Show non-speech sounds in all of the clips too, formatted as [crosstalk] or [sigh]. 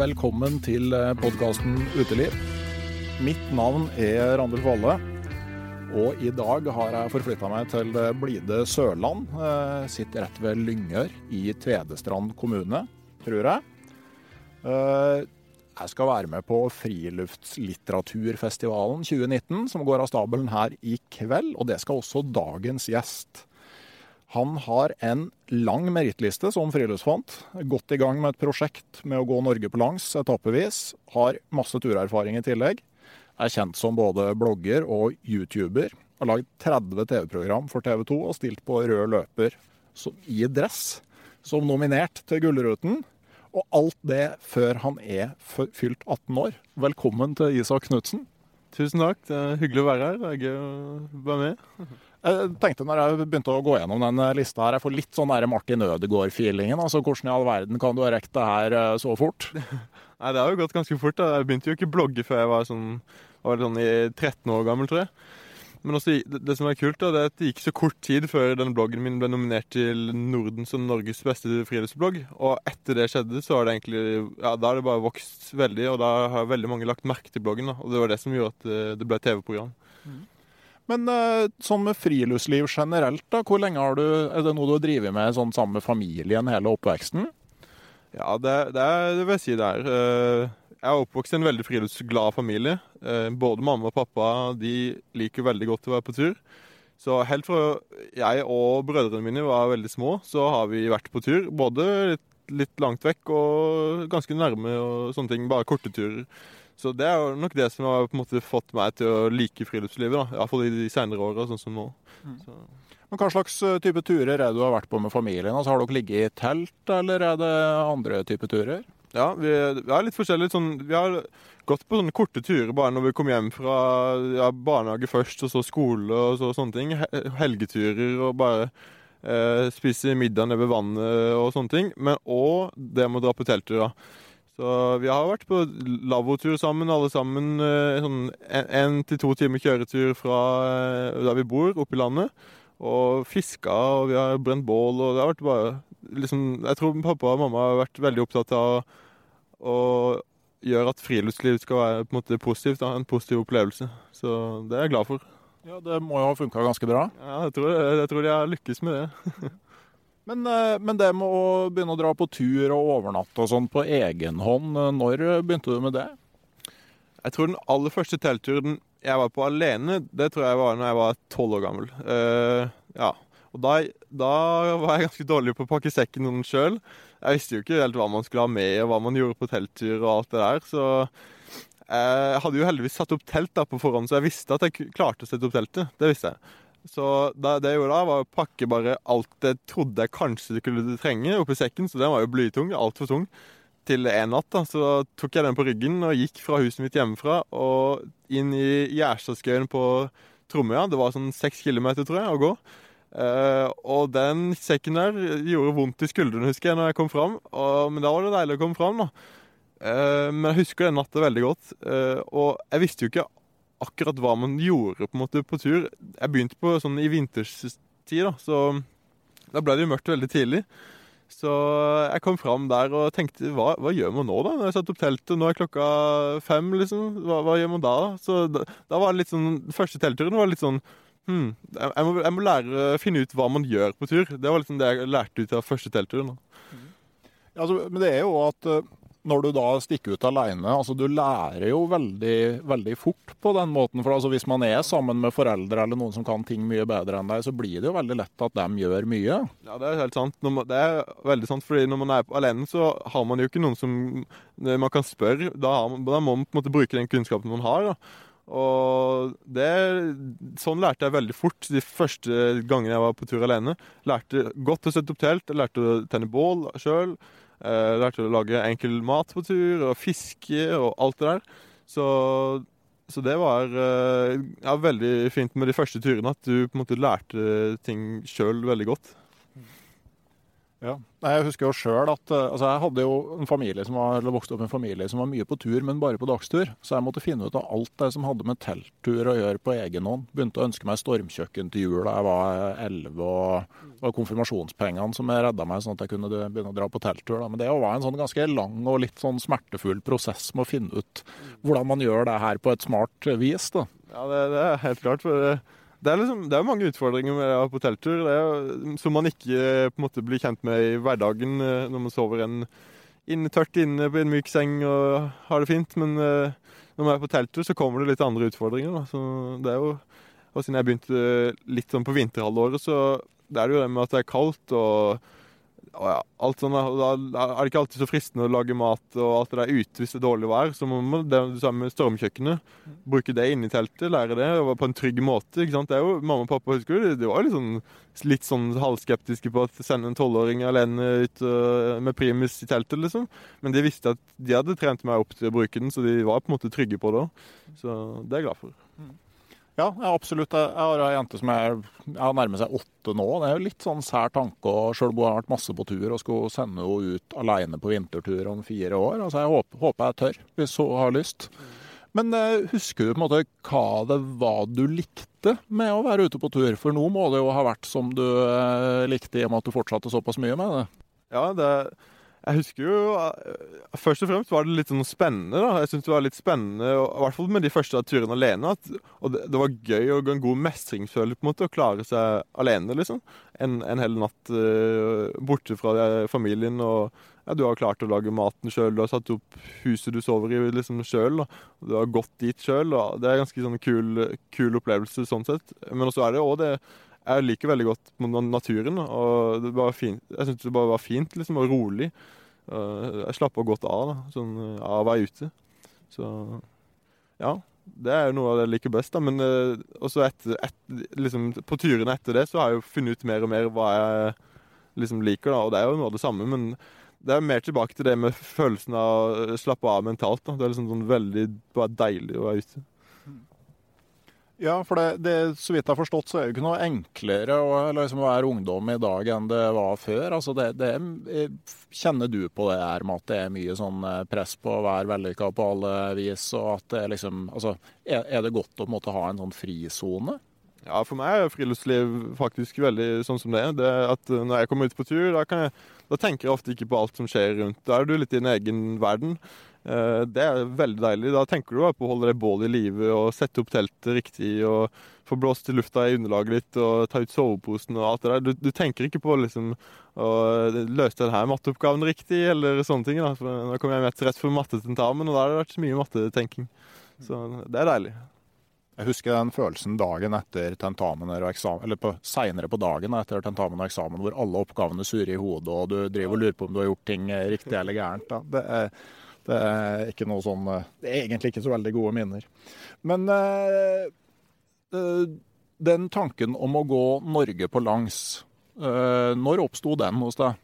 Velkommen til podkasten Uteliv. Mitt navn er Randulf Valle, og i dag har jeg forflytta meg til det blide Sørland. Jeg sitter rett ved Lyngør i Tvedestrand kommune, tror jeg. Jeg skal være med på Friluftslitteraturfestivalen 2019, som går av stabelen her i kveld. Og det skal også dagens gjest. Han har en lang merittliste som friluftsfant. Gått i gang med et prosjekt med å gå Norge på langs etappevis. Har masse turerfaring i tillegg. Er kjent som både blogger og YouTuber. Har lagd 30 TV-program for TV 2 og stilt på rød løper som, i dress som nominert til Gullruten. Og alt det før han er fylt 18 år. Velkommen til Isak Knutsen. Tusen takk. Det er hyggelig å være her. Det er gøy å være med. Jeg tenkte når jeg begynte å gå gjennom den lista her, jeg får litt sånn der Martin Ødegaard-feelingen. Altså, Hvordan i all verden kan du ha rekt det her så fort? [laughs] Nei, Det har jo gått ganske fort. da. Jeg begynte jo ikke å blogge før jeg var sånn, var sånn i 13 år gammel, tror jeg. Men også, det, som er kult, da, det er at det gikk så kort tid før denne bloggen min ble nominert til Nordens og Norges beste friluftsblogg. Og etter det skjedde, så har det egentlig Ja, da har det bare vokst veldig, og da har veldig mange lagt merke til bloggen. da, Og det var det som gjorde at det, det ble TV-program. Mm. Men sånn med friluftsliv generelt, da, hvor lenge har du, er det noe du har drevet med sånn sammen med familien hele oppveksten? Ja, det, det, det vil jeg si det er. Jeg er oppvokst i en veldig friluftsglad familie. Både mamma og pappa de liker veldig godt å være på tur. Så helt fra jeg og brødrene mine var veldig små, så har vi vært på tur. Både litt, litt langt vekk og ganske nærme og sånne ting. Bare korte turer. Så det er nok det som har på en måte fått meg til å like friluftslivet. da, Iallfall i de senere åra, sånn som nå. Mm. Men Hva slags type turer er det du har vært på med familien? Altså, har dere ligget i telt, eller er det andre type turer? Ja, vi, vi er litt forskjellige. Sånn, vi har gått på sånne korte turer bare når vi kom hjem fra ja, barnehage først, og så skole og så, sånne ting. Helgeturer og bare eh, spise middag nede ved vannet og sånne ting. Men òg det med å dra på telttur. da. Så vi har vært på lavvotur sammen, alle sammen. Sånn en til to timer kjøretur fra der vi bor, oppe i landet. Og fiska, og vi har brent bål, og det har vært bare liksom Jeg tror pappa og mamma har vært veldig opptatt av å gjøre at friluftsliv skal være på en måte positivt, da, en positiv opplevelse. Så det er jeg glad for. Ja, Det må jo ha funka ganske bra? Ja, jeg tror, jeg tror de har lykkes med det. [laughs] Men, men, det med å begynne å dra på tur og overnatte og sånn på egen hånd, når begynte du med det? Jeg tror den aller første teltturen jeg var på alene, det tror jeg var når jeg var tolv år gammel. Uh, ja. Og da, da var jeg ganske dårlig på å pakke sekken noen sjøl. Jeg visste jo ikke helt hva man skulle ha med, og hva man gjorde på telttur og alt det der. Så jeg hadde jo heldigvis satt opp telt da på forhånd, så jeg visste at jeg klarte å sette opp teltet. Det visste jeg. Så da, det jeg gjorde da, var å pakke bare alt jeg trodde jeg kanskje skulle trenge oppi sekken, så den var jo blytung, altfor tung, til en natt. da, Så tok jeg den på ryggen og gikk fra huset mitt hjemmefra og inn i Gjerstadskauen på Tromøya. Det var sånn seks kilometer, tror jeg, å gå. Uh, og den sekken der gjorde vondt i skuldrene, husker jeg, når jeg kom fram. Og, men da var det deilig å komme fram, da. Uh, men jeg husker den natta veldig godt. Uh, og jeg visste jo ikke akkurat hva man gjorde på en måte på tur. Jeg begynte på sånn i vinterstid, da, så da ble det jo mørkt veldig tidlig. Så jeg kom fram der og tenkte hva, hva gjør man nå, da? Når jeg satt opp teltet, nå er klokka fem, liksom. Hva, hva gjør man da? Så da, da, var det litt sånn Første teltturen var litt sånn hm, jeg, må, jeg må lære finne ut hva man gjør på tur. Det var liksom det jeg lærte ut av første teltturen. Ja, altså, men det er jo at når du da stikker ut alene, altså du lærer jo veldig, veldig fort på den måten. For altså hvis man er sammen med foreldre eller noen som kan ting mye bedre enn deg, så blir det jo veldig lett at de gjør mye. Ja, det er helt sant. Man, det er veldig sant, fordi når man er alene, så har man jo ikke noen som man kan spørre. Da, man, da må man på en måte bruke den kunnskapen man har. da. Og det, sånn lærte jeg veldig fort de første gangene jeg var på tur alene. Lærte godt å sette opp telt, lærte å tenne bål sjøl. Eh, lærte å lage enkel mat på tur, og fiske og alt det der. Så, så det var eh, ja, veldig fint med de første turene, at du på en måte lærte ting sjøl veldig godt. Ja. Jeg husker jo sjøl at eh, altså jeg hadde jo en familie som var, eller vokste opp en familie som var mye på tur, men bare på dagstur. Så jeg måtte finne ut av alt det som hadde med telttur å gjøre på egen hånd. Begynte å ønske meg stormkjøkken til jul da jeg var elleve, og, og konfirmasjonspengene som redda meg sånn at jeg kunne begynne å dra på telttur. Men det var en sånn ganske lang og litt sånn smertefull prosess med å finne ut hvordan man gjør det her på et smart vis. da. Ja, det, det er helt klart. for det det er, liksom, det er mange utfordringer med å være på telttur som man ikke på en måte blir kjent med i hverdagen eh, når man sover en, inne, tørt inne på en myk seng og har det fint. Men uh, når man er på telttur, så kommer det litt andre utfordringer. Da. Så det er jo, og Siden jeg begynte litt sånn på vinterhalvåret, så det er det jo det med at det er kaldt og alt sånn, Da er det ikke alltid så fristende å lage mat og alt det der ute hvis det er dårlig vær. Så må man det samme med stormkjøkkenet. Bruke det inne i teltet, lære det på en trygg måte. ikke sant? Det er jo, Mamma og pappa husker jo, de var litt sånn, litt sånn halvskeptiske på å sende en tolvåring alene ut uh, med primus i teltet, liksom. Men de visste at de hadde trent meg opp til å bruke den, så de var på en måte trygge på det. Så det er jeg glad for. Ja, absolutt. Jeg har ei jente som er ja, nærmer seg åtte nå. Det er jo litt sånn sær tanke. selv om hun har vært masse på tur og skulle sende henne ut alene på vintertur om fire år. Altså, Jeg håper, håper jeg tør, hvis hun har lyst. Men uh, husker du på en måte hva det var du likte med å være ute på tur? For nå må det jo ha vært som du uh, likte, i og med at du fortsatte såpass mye med det? Ja, det jeg husker jo eh, Først og fremst var det litt sånn spennende. da. Jeg synes det var litt spennende, I hvert fall med de første turene alene. At, og det, det, var gøy og en god mestringsfølelse på en måte, å klare seg alene. liksom. En, en hel natt uh, borte fra familien. og ja, Du har klart å lage maten sjøl, du har satt opp huset du sover i liksom sjøl. Du har gått dit sjøl. Det er en ganske sånn kul, kul opplevelse sånn sett. Men også er det òg det jeg liker veldig godt naturen. og det var fint. Jeg syntes det bare var fint liksom, og rolig. Jeg slapper godt av da, sånn, av å være ute. Så ja. Det er jo noe av det jeg liker best. da, Men uh, også etter, etter, liksom, på turene etter det så har jeg jo funnet ut mer og mer hva jeg liksom liker. da, Og det er jo noe av det samme, men det er mer tilbake til det med følelsen av å slappe av mentalt. da, Det er liksom sånn veldig bare deilig å være ute. Ja, for det, det, så vidt jeg har forstått, så er det ikke noe enklere å liksom, være ungdom i dag enn det var før. Altså det, det, kjenner du på det her med at det er mye sånn eh, press på å være vellykka på alle vis? og at det liksom, altså, er, er det godt å måtte ha en sånn frisone? Ja, for meg er friluftsliv faktisk veldig sånn som det er. Det at Når jeg kommer ut på tur, da, jeg, da tenker jeg ofte ikke på alt som skjer rundt. Da er du litt i din egen verden. Eh, det er veldig deilig. Da tenker du på å holde det bålet i live og sette opp teltet riktig og få blåst lufta i underlaget ditt og ta ut soveposen og alt det der. Du, du tenker ikke på liksom å løse denne matteoppgaven riktig eller sånne ting. Da, for nå kommer jeg rett for mattetentamen, og da har det vært så mye mattetenking. Så det er deilig. Jeg husker den følelsen dagen etter tentamener og eksamen, eller på, senere på dagen etter tentamen og eksamen, hvor alle oppgavene surrer i hodet, og du driver og lurer på om du har gjort ting riktig eller gærent. Da. Det, er, det er ikke noe sånn Det er egentlig ikke så veldig gode minner. Men eh, den tanken om å gå Norge på langs, eh, når oppsto den hos deg?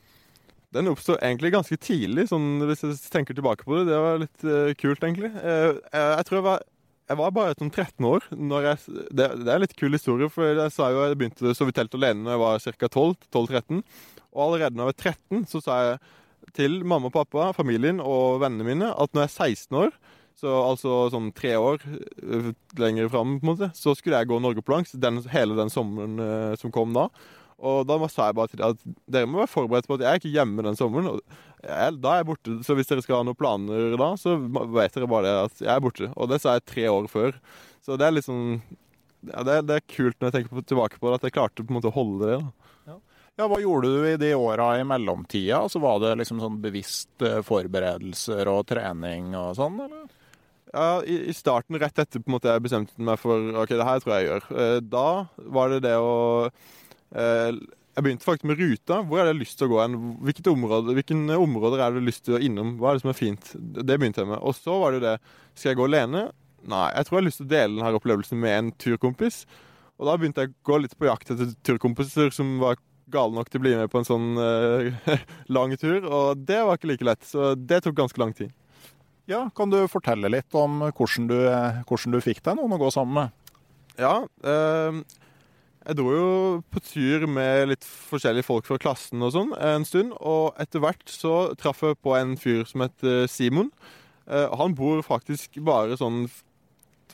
Den oppsto egentlig ganske tidlig, sånn, hvis jeg tenker tilbake på det. Det var litt kult, egentlig. Jeg tror jeg var, jeg var bare sånn 13 år. Jeg, det, det, er en litt kul historie, for jeg sa jo jeg begynte å sove i telt alene da jeg var ca. 12-13. Og allerede da jeg var 13, så sa jeg til mamma og pappa, familien og vennene mine at når jeg er 16 år, så altså sånn tre år uh, lenger fram, på en måte, så skulle jeg gå Norge på langs den, hele den sommeren som kom da. Og da sa jeg bare til dem at dere må være forberedt på at jeg er ikke hjemme den sommeren. Jeg, da er jeg borte. Så hvis dere skal ha noen planer da, så vet dere bare at jeg er borte. Og det sa jeg tre år før. Så det er sånn ja, det, er, det, er kult når jeg tenker på, tilbake på det, at jeg klarte på en måte å holde det. da. Ja, Hva gjorde du i de åra i mellomtida? Altså, var det liksom sånn bevisst eh, forberedelser og trening og sånn, eller? Ja, i, starten, rett etter på en måte jeg bestemte meg for ok, det her tror jeg jeg gjør, eh, da var det det å Eh, jeg begynte faktisk med ruta. Hvor er det jeg lyst til å gå hen? Hvilket område, hvilken områder er det lyst til å innom? Hva er det som er fint? Det begynte jeg med. Og så var det det Skal jeg gå alene? Nei, jeg tror jeg har lyst til å dele denne opplevelsen med en turkompis. Og da begynte jeg å gå litt på jakt etter turkompiser som var gale nok til å bli med på en sånn uh, [laughs] lang tur. Og det var ikke like lett, så det tok ganske lang tid. Ja, Kan du fortelle litt om hvordan du, hvordan du fikk deg noen å gå sammen med? Ja, uh, jeg dro jo på tur med litt forskjellige folk fra klassen og sånn en stund. Og etter hvert så traff jeg på en fyr som heter Simon. Uh, han bor faktisk bare sånn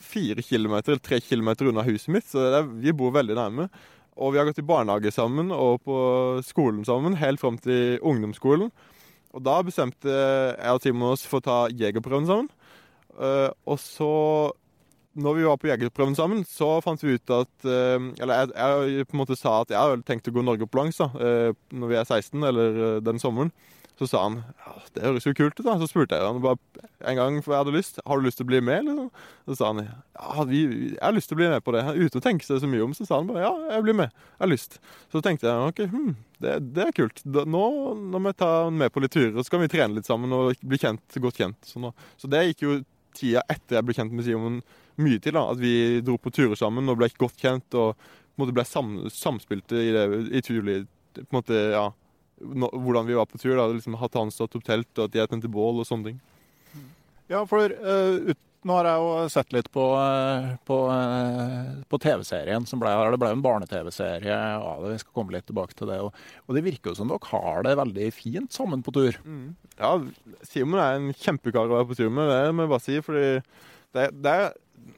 fire kilometer eller tre kilometer unna huset mitt, så er, vi bor veldig nærme. Og vi har gått i barnehage sammen og på skolen sammen helt fram til ungdomsskolen. Og da bestemte jeg og Simon oss for å ta jegerprøven sammen. Uh, og så når vi var på jegerprøven sammen, så fant vi ut at eh, Eller jeg, jeg, på en måte sa at jeg har tenkt å gå Norge på langs da, eh, når vi er 16, eller eh, den sommeren. Så sa han ja, det høres jo kult ut. da. Så spurte jeg han bare en gang for jeg hadde lyst. Har du lyst til å bli med? Liksom? Så sa han ja, vi, jeg har lyst til å bli med på det. Uten å tenke seg så mye om, så sa han bare ja, jeg blir med. Jeg har lyst. Så tenkte jeg ok, hmm, det, det, er kult. Da, nå, nå må jeg ta han med på litt turer, så kan vi trene litt sammen og bli kjent, godt kjent. Så, så det gikk jo tida etter jeg ble kjent med Simon mye til. da, At vi dro på turer sammen og ble godt kjent og på en måte ble sam, samspilte i, det, i turliv. På en måte, ja, no, Hvordan vi var på tur. da, liksom At han stått opp telt, og at jeg tente bål og sånne ting. Ja, for uh, ut, nå har jeg jo sett litt på, uh, på, uh, på TV-serien som ble her. Det ble en barne-TV-serie av det. Vi skal komme litt tilbake til det. Og, og, det virker jo som dere har det veldig fint sammen på tur. Mm. Ja, Simon er en kjempekar å være på tur med, det må jeg bare si. fordi det, det er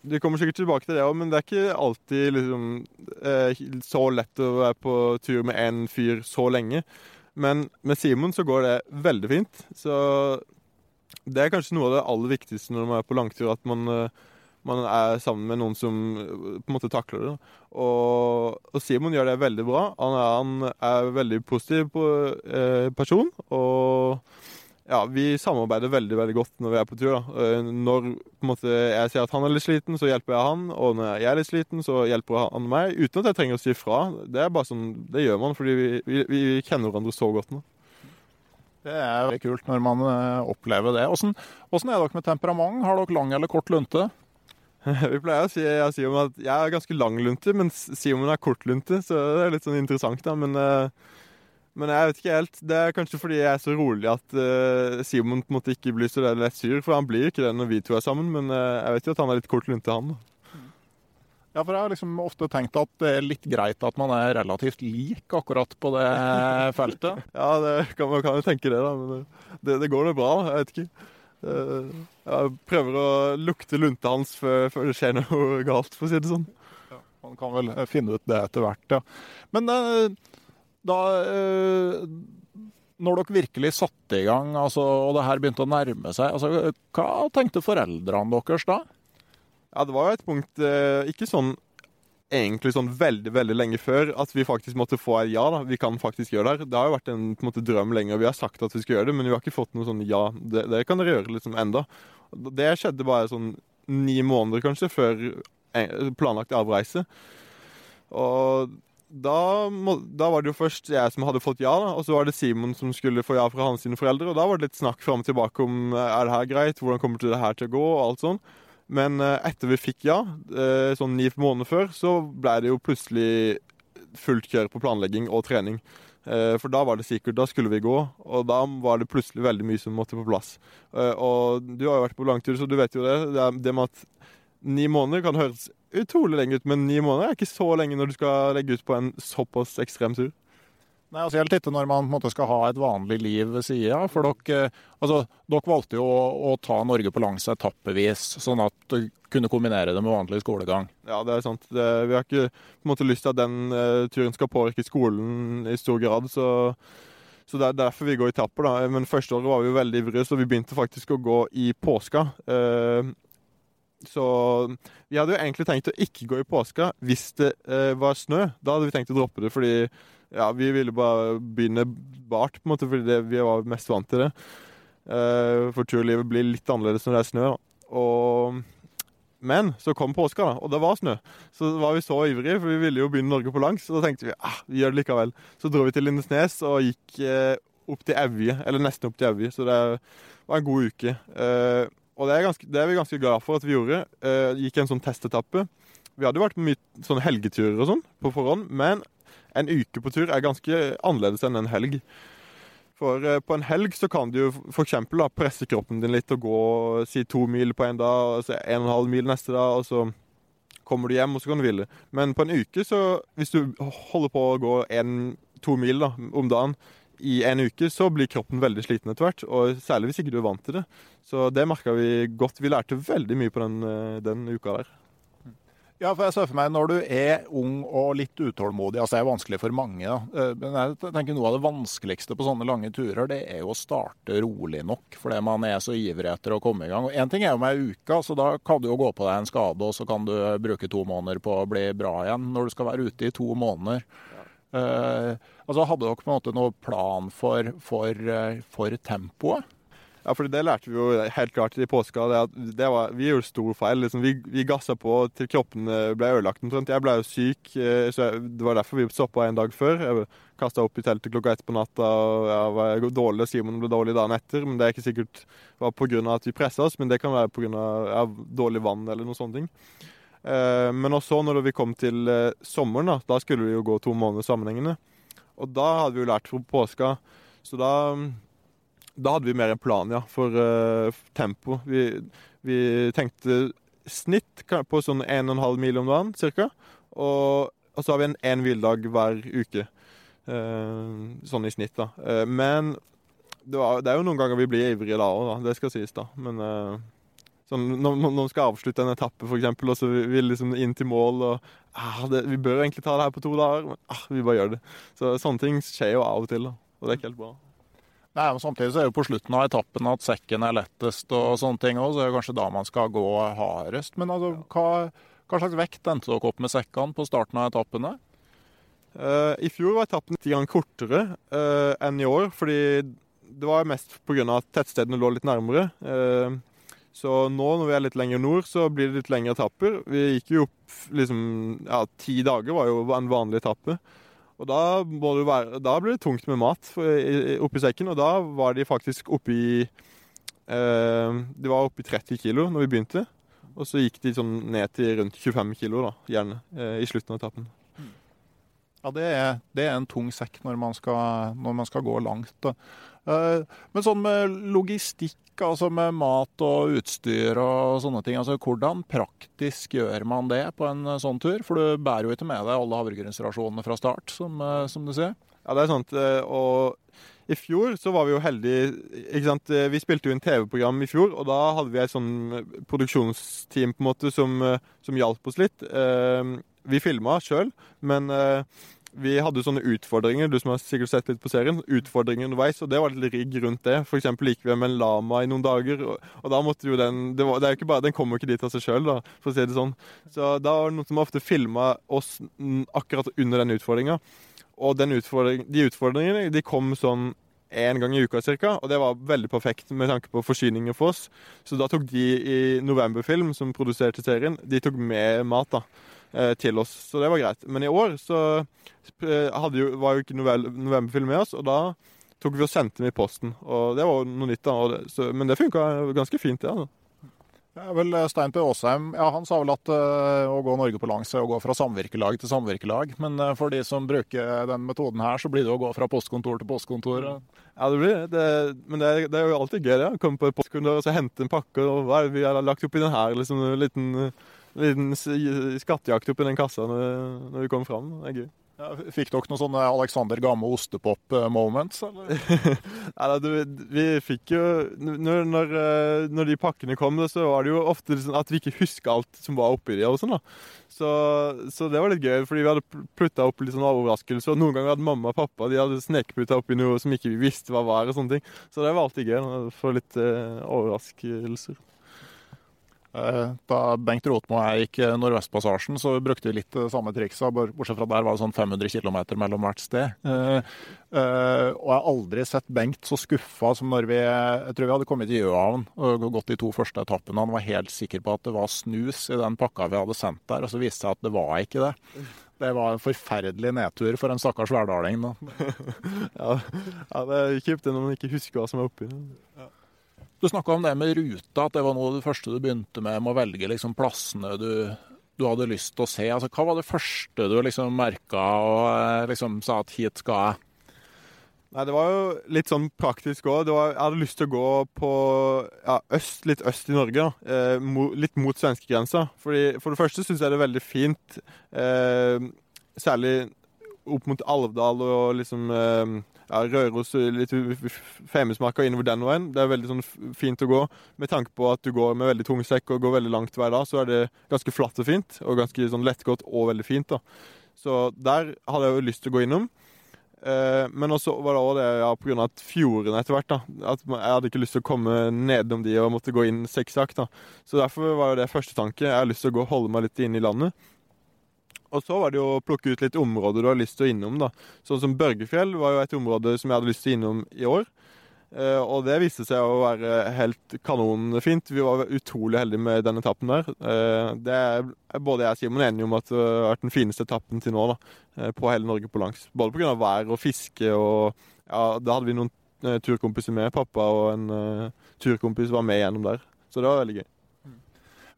du kommer sikkert tilbake til det òg, men det er ikke alltid liksom, eh, så lett å være på tur med én fyr så lenge. Men med Simon så går det veldig fint. Så det er kanskje noe av det aller viktigste når man er på langtur, at man, eh, man er sammen med noen som eh, på en måte takler det. Og, og Simon gjør det veldig bra. Han er, han er veldig positiv på, eh, person. og ja, vi samarbeider veldig veldig godt når vi er på tur. da. Eh, når måte, jeg sier at han er litt sliten, så hjelper jeg han. Og når jeg er litt sliten, så hjelper han meg. Uten at jeg trenger å si fra. Det er bare sånn, det gjør man fordi vi, vi, vi kjenner hverandre så godt nå. Det er veldig kult når man eh, opplever det. Hvordan er dere med temperament? Har dere lang eller kort lunte? [laughs] Vi pleier å si jeg, Simon, at jeg er ganske lang lunte, mens Simon er kort lunte. Så det er litt sånn interessant, da. Men uh, men jeg vet ikke helt. Det er kanskje fordi jeg er så rolig at uh, Simon på en måte ikke blir så lett sur. For han blir ikke det når vi to er sammen, men uh, jeg vet jo at han er litt kort lunte, han. Ja, for jeg har liksom ofte tenkt at det er litt greit at man er relativt lik akkurat på det [laughs] feltet. ja, det kan man kan jo tenke det, da. Men det, det går nå bra. Jeg vet ikke. Jeg prøver å lukte lunta hans før, før, det skjer noe galt, for å si det sånn. Ja, man kan vel finne ut det etter hvert, ja. Men da eh, Når dere virkelig satte i gang, altså, og det her begynte å nærme seg, altså, hva tenkte foreldrene deres da? Ja, Det var jo et punkt eh, Ikke sånn egentlig sånn veldig veldig lenge før at vi faktisk måtte få et ja. da, Vi kan faktisk gjøre det. her. Det har jo vært en, på en måte, drøm lenge, og vi har sagt at vi skal gjøre det, men vi har ikke fått noe sånn ja, det, det kan dere gjøre liksom enda. Det skjedde bare sånn ni måneder kanskje før planlagt avreise. Og da, da var det jo først jeg som hadde fått ja, da, og så var det Simon som skulle få ja fra hans sine foreldre. Og da var det litt snakk fram og tilbake om eh, er det her greit, hvordan kommer det her til å gå, og alt sånn. Men eh, etter vi fikk ja, eh, sånn ni måneder før, så ble det jo plutselig fullt kjør på planlegging og trening. For da var det sikkert, da skulle vi gå, og da var det plutselig veldig mye som måtte på plass. Og du har jo vært på langtur, så du vet jo det. Det med at ni måneder kan høres utrolig lenge ut, men ni måneder er ikke så lenge når du skal legge ut på en såpass ekstrem tur. Nei, altså Helt etter når man på en måte skal ha et vanlig liv ved sida. For dere, eh, altså, dere valgte jo å, å ta Norge på langs etappevis, sånn at du kunne kombinere det med vanlig skolegang. Ja, det er sant. Det, vi har ikke på en måte lyst til at den uh, turen skal påvirke skolen i stor grad, så, så det er derfor vi går i etapper. da. Men første året var vi jo veldig ivrige, så vi begynte faktisk å gå i påska. Eh, så vi hadde jo egentlig tenkt å ikke gå i påska hvis det eh, var snø. Da hadde vi tenkt å droppe det, fordi ja, vi ville bare begynne bart, på en måte, fordi det, vi var mest vant til det. Eh, for turlivet blir litt annerledes når det er snø. Og, men så kom påska, da, og det var snø. Så var vi så ivrige, for vi ville jo begynne Norge på langs. Så da tenkte vi ah, vi gjør det likevel. Så dro vi til Lindesnes og gikk eh, opp til Evje, eller nesten opp til Evje. Så det var en god uke. Eh, og det er, ganske, det er vi ganske glad for at vi gjorde. Eh, gikk en sånn testetappe. Vi hadde vært på mye sånn helgeturer og sånn på forhånd, men en uke på tur er ganske annerledes enn en helg. For eh, på en helg så kan du jo f.eks. presse kroppen din litt og gå si to mil på en dag, og så en og en halv mil neste dag, og så kommer du hjem og så kan du hvile. Men på en uke, så hvis du holder på å gå en, to mil da, om dagen i en uke, så blir kroppen veldig sliten etter hvert. Og særlig hvis ikke du er vant til det. Så det merka vi godt. Vi lærte veldig mye på den, eh, den uka der. Ja, for jeg ser for meg når du er ung og litt utålmodig, altså det er vanskelig for mange, da. Eh, Men jeg tenker noe av det vanskeligste på sånne lange turer, det er jo å starte rolig nok. Fordi man er så ivrig etter å komme i gang. Én ting er jo med ei uke, så da kan du jo gå på deg en skade, og så kan du bruke to måneder på å bli bra igjen. Når du skal være ute i to måneder. Eh, altså Hadde dere på en måte noen plan for, for, eh, for tempoet? Ja, for det lærte vi jo helt klart i påska. Det at det var, vi gjorde stor feil. Liksom, vi, vi gassa på til kroppen eh, ble ødelagt. Jeg ble jo syk, så jeg, det var derfor vi stoppa en dag før. Jeg kasta opp i teltet klokka ett på natta og jeg var dårlig. Simon ble dårlig dagen etter. Men det er ikke sikkert var pga. at vi pressa oss, men det kan være pga. Ja, dårlig vann eller noen sånne ting. Eh, men også når vi kom til eh, sommeren, da, da skulle vi jo gå to måneder sammenhengende. Og da hadde vi jo lært fra påska, så da da hadde vi mer en plan ja, for uh, tempo. Vi, vi, tenkte snitt på sånn 1,5 mil om dagen ca. Og, og, så har vi en én hviledag hver uke. Sånn i snitt, da. Men det, var, det, er jo noen ganger vi blir ivrige da òg, det skal sies, da. Men sånn, når man skal avslutte en etappe, f.eks., og så vil vi liksom inn til mål og ah, det, Vi bør egentlig ta det her på to dager, men ah, vi bare gjør det. Så sånne ting skjer jo av og til, da. Og det er ikke helt bra. Nei, men Samtidig så er jo på slutten av etappen at sekken er lettest og sånne ting òg, så er det kanskje da man skal gå hardest. Men altså, hva, hva slags vekt endte dere opp med sekkene på starten av etappene? Uh, I fjor var etappen ti ganger kortere uh, enn i år, fordi det var mest pga. at tettstedene lå litt nærmere. Uh, så nå når vi er litt lenger nord, så blir det litt lengre etapper. Vi gikk jo opp liksom Ja, ti dager var jo en vanlig etappe. Og da, være, da, ble det tungt med mat oppi sekken, og da var de faktisk oppi eh, De var oppi 30 kilo når vi begynte. Og så gikk de sånn ned til rundt 25 kilo, da, gjerne, eh, i slutten av etappen. Ja, det er, det er, en tung sekk når man skal, når man skal gå langt. Da. Eh, men sånn med logistikk, altså med mat og utstyr og sånne ting, altså hvordan praktisk gjør man det på en sånn tur? For du bærer jo ikke med deg alle havregrynsrasjonene fra start, som, eh, som, du sier. Ja, det er sant. Og i fjor så var vi jo heldige. ikke sant? Vi spilte jo en TV-program i fjor, og da hadde vi et sånn produksjonsteam på en måte som, som hjalp oss litt. Vi filma sjøl, men vi hadde sånne utfordringer, du som har sikkert sett litt på serien, utfordringer underveis, og det var litt rigg rundt det. For eksempel gikk vi med en lama i noen dager, og, og da måtte jo den det, var, det er jo ikke bare, Den kommer jo ikke dit av seg sjøl, for å si det sånn. Så da var det noen som ofte filma oss akkurat under den utfordringa. Og den utfordring, de utfordringene de kom sånn én gang i uka cirka, og det var veldig perfekt med tanke på forsyninger for oss. Så da tok de i Novemberfilm, som produserte serien, de tok med mat da, til oss. Så det var greit. Men i år så eh, jo, var jo ikke Novemberfilm med oss, og da tok vi og sendte den i posten. Og det var noe nytt, da. Så, men det funka ganske fint, det. Ja, ja, vel, eh, Stein P. Aasheim ja, han sa vel at uh, å gå Norge på langs er å gå fra samvirkelag til samvirkelag. Men uh, for de som bruker den metoden her, så blir det å gå fra postkontor til postkontor. Ja, det blir det. Men det det er, jo alltid gøy det, Ja. komme på et postkontor og hente en pakke. og Hva er det vi har lagt oppi den her? liksom En liten, liten skattejakt oppi den kassa når, når vi kom fram. Det er gøy. Ja, fikk dere noen sånne Alexander Gamme ostepop-moments? ja, [laughs] vi fikk jo når, når, eh, når, de pakkene kom, så var det jo ofte sånn at vi ikke huska alt som var oppi de. og sånn da. Så, så, det var litt gøy, fordi vi hadde plutta opp litt sånn overraskelser. Noen ganger hadde mamma og pappa de hadde snekputta oppi noe som ikke vi visste hva var. og sånne ting. Så det var alltid gøy å få litt uh, overraskelser. Eh, da Bengt Rotmo og jeg gikk eh, Nordvestpassasjen, så brukte vi litt det samme trikset. Bortsett fra der var det sånn 500 km mellom hvert sted. Uh, og jeg har aldri sett Bengt så skuffa som når vi Jeg tror vi hadde kommet til Jøhavn og gått de to første etappene. Han var helt sikker på at det var snus i den pakka vi hadde sendt der, og så viste det seg at det var ikke det. Det var en forferdelig nedtur for en stakkars hverdaling. [laughs] ja, ja, det er kjipt når man ikke husker hva som er oppi. Ja. Du snakka om det med ruta, at det var noe av det første du begynte med, med å velge liksom plassene du, du, hadde lyst til å se. Altså, hva var det første du liksom merka og eh, liksom sa at hit skal jeg? Nei, Det var jo litt sånn praktisk òg. Jeg hadde lyst til å gå på ja, øst, litt øst i Norge. Eh, mo, litt mot svenskegrensa. For det første syns jeg det er veldig fint, eh, særlig opp mot Alvdal og liksom eh, ja, Røros litt Femundsmarka innover den veien. Det er veldig sånn fint å gå. Med tanke på at du går med veldig tung sekk og går veldig langt hver dag, så er det ganske flatt og fint. Og ganske sånn lettgått og veldig fint. da. Så der hadde jeg jo lyst til å gå innom. Eh, men også var det òg det ja, pga. fjordene etter hvert. da, At jeg hadde ikke lyst til å komme nedom de og måtte gå inn sikksakk. Så derfor var jo det første tanke. Jeg har lyst til å gå holde meg litt inne i landet. Og så var det jo å plukke ut litt områder du har lyst til å innom. da. Sånn som Børgefjell var jo et område som jeg hadde lyst til å innom i år. Eh, og det viste seg å være helt kanonfint. Vi var utrolig heldige med den etappen der. Eh, det er både jeg og Simon enige om at det har vært den fineste etappen til nå da, eh, på hele Norge på langs. Både pga. vær og fiske og ja, Da hadde vi noen turkompiser med. Pappa og en turkompis var med gjennom der. Så det var veldig gøy.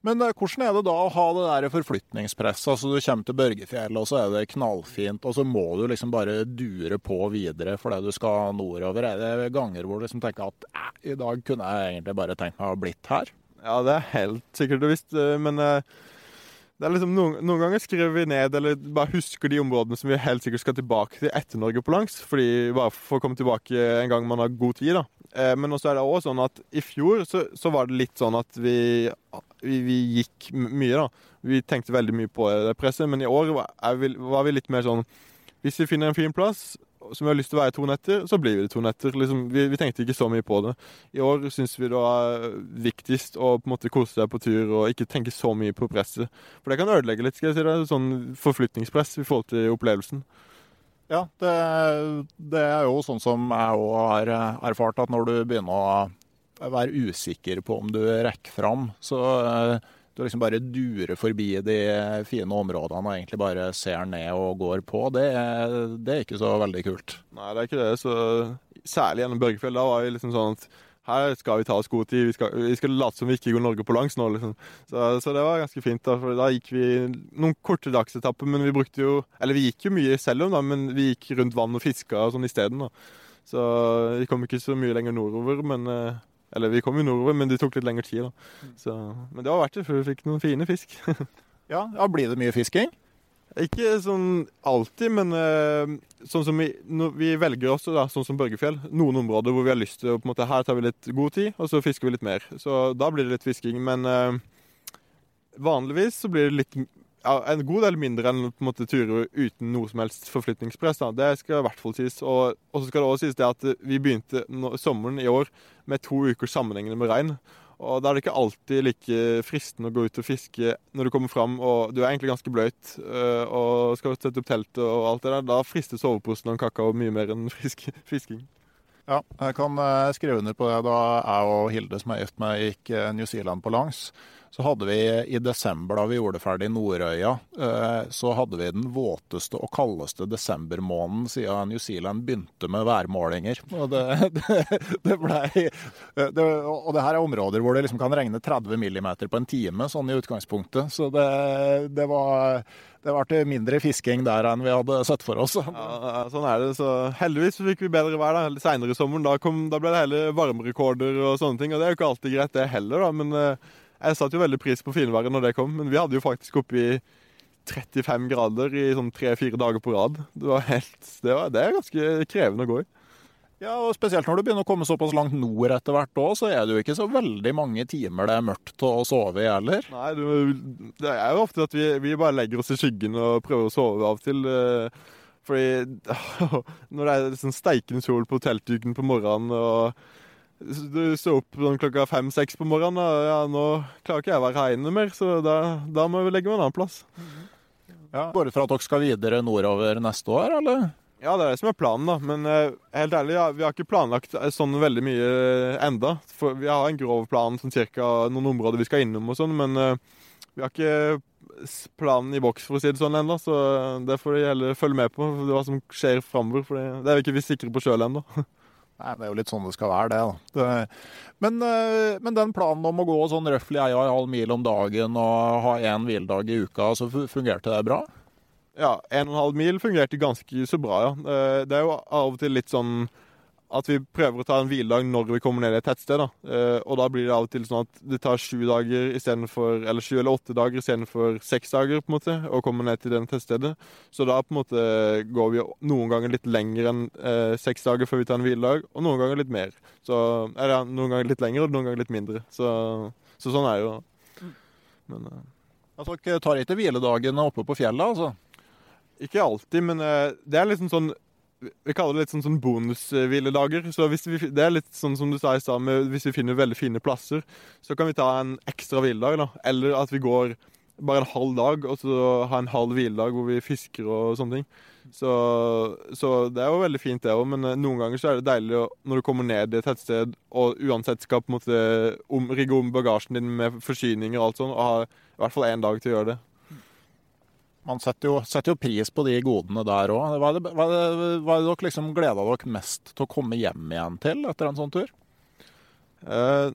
Men eh, hvordan er det da å ha det der forflytningspresset? Altså Du kommer til Børgefjell, og så er det knallfint, og så må du liksom bare dure på videre fordi du skal nordover. Er det ganger hvor du liksom tenker at eh, i dag kunne jeg egentlig bare tenkt meg å ha blitt her? Ja, det er helt sikkert og visst, eh, men det er liksom noen, noen, ganger skriver vi ned eller bare husker de områdene som vi helt sikkert skal tilbake til etter Norge på langs. Fordi Bare for å komme tilbake en gang man har god tid. da. Eh, men også er det også sånn at i fjor så, så var det litt sånn at vi, vi, vi, gikk mye, da. Vi tenkte veldig mye på det presset, men i år var vi, var vi litt mer sånn Hvis vi finner en fin plass, som vi har lyst til å være to netter, så blir vi det to netter. Liksom, vi, vi, tenkte ikke så mye på det. I år syns vi det var viktigst å på en måte kose seg på tur og ikke tenke så mye på presset. For det kan ødelegge litt, skal jeg si det. Sånn forflytningspress i forhold til opplevelsen. Ja, det, det er jo sånn som jeg òg har erfart, at når du begynner å være usikker på om du rekker fram, så du liksom bare durer forbi de fine områdene og egentlig bare ser ned og går på, det, det er ikke så veldig kult. Nei, det er ikke det. Så, særlig gjennom Børgefjell, da var vi liksom sånn at her skal vi ta oss god tid. Vi skal, vi skal late som vi ikke går Norge på langs nå, liksom. Så, så, det var ganske fint. Da for da gikk vi noen korte dagsetapper, men vi brukte jo Eller vi gikk jo mye selv om, da, men vi gikk rundt vann og fiska og sånn isteden. Så vi kom ikke så mye lenger nordover, men eh, eller vi kom jo nordover, men det tok litt lengre tid. da. Så, men det var verdt det, for vi fikk noen fine fisk. [laughs] ja, ja, Blir det mye fisking? Ikke sånn alltid, men uh, sånn som vi, vi, velger også, da, sånn som Børgefjell, noen områder hvor vi har lyst til å på en måte, Her tar vi litt god tid, og så fisker vi litt mer. Så da blir det litt fisking. Men uh, vanligvis så blir det litt ja, en god del mindre enn på en måte, turer uten noe som helst forflytningspress. Da. Det skal i hvert fall sies. Og, så skal det også sies det at vi begynte no, sommeren i år med to uker sammenhengende med regn. Og Da er det ikke alltid like fristende å gå ut og fiske når du kommer fram og du er egentlig ganske bløt øh, og skal sette opp teltet og alt det der. Da frister soveposen og kakao mye mer enn [laughs] fisk, fisking. Ja, jeg kan eh, skrive under på det. Da jeg og Hilde, som er gift med, gikk eh, New Zealand på langs, så hadde vi i desember, da vi gjorde ferdig Nordøya, eh, så hadde vi den våteste og kaldeste desembermåneden siden New Zealand begynte med værmålinger. Og det, [laughs] det, det ble, det, og det her er områder hvor det liksom kan regne 30 millimeter på en time, sånn i utgangspunktet. Så det, det var det ble mindre fisking der enn vi hadde sett for oss. Ja, sånn er det. Så heldigvis fikk vi bedre vær da, seinere i sommeren. Da, kom, da ble det hele varmerekorder og sånne ting. Og det er jo ikke alltid greit, det heller, da. Men eh, jeg satte jo veldig pris på finværet når det kom. Men vi hadde jo faktisk oppi 35 grader i sånn tre-fire dager på rad. Det var helt det, var, det er ganske krevende å gå i. Ja, og Spesielt når du begynner å komme såpass langt nord etter hvert òg, så er det jo ikke så veldig mange timer det er mørkt til å sove i heller. Nei, du, det er jo ofte at vi, vi, bare legger oss i skyggen og prøver å sove av og til. Eh, fordi [laughs] når det er liksom steikende sol på teltduken på morgenen og du står opp sånn klokka fem-seks på morgenen, og ja, nå klarer ikke jeg å være her inne mer, så da, da må vi legge meg en annen plass. Ja. Bare for at dere skal videre nordover neste år, eller? Ja, det er det som er planen, da. Men uh, helt ærlig, ja, vi har ikke planlagt eh, sånn veldig mye uh, enda. For vi har en grov plan, sånn cirka noen områder vi skal innom og sånn, men uh, vi har ikke planen i boks, for å si det sånn ennå. Så det får de heller følge med på, hva som skjer framover. For det, det er vi ikke sikre på sjøl ennå. [laughs] Nei, Det er jo litt sånn det skal være, det. da. Det, men, men, den planen om å gå sånn røftlig ei og en halv mil om dagen og ha én hviledag i uka, så fungerte det bra? Ja, 1,5 mil fungerte ganske så bra, ja. Eh, det er jo av og til litt sånn at vi prøver å ta en hviledag når vi kommer ned i et tettsted. da. Eh, og da blir det av og til sånn at det tar sju dager istedenfor Eller sju eller åtte dager istedenfor seks dager på en måte, å komme ned til det tettstedet. Så da på en måte går vi noen ganger litt lenger enn eh, seks dager før vi tar en hviledag, og noen ganger litt mer. Så, eller noen ganger litt lenger og noen ganger litt mindre. Så, så sånn er det jo. Men, eh. Altså, dere tar ikke hviledagene oppe på fjellet, altså? Ikke alltid, men uh, det er liksom sånn Vi kaller det litt sånn, sånn bonushviledager. Så vi, det er litt sånn som du sa i stad, hvis vi finner veldig fine plasser, så kan vi ta en ekstra hviledag, da. Eller at vi går bare en halv dag, og så ha en halv hviledag hvor vi fisker og sånne ting. Så, så, det er jo veldig fint, det òg, men uh, noen ganger så er det deilig å, når du kommer ned i et tettsted og uansett skal på en måte om, rigge om bagasjen din med forsyninger og alt sånt, og ha i hvert fall én dag til å gjøre det man setter jo, setter jo, pris på de godene der òg. Hva er det, hva er er dere liksom gleda dere mest til å komme hjem igjen til etter en sånn tur? Uh,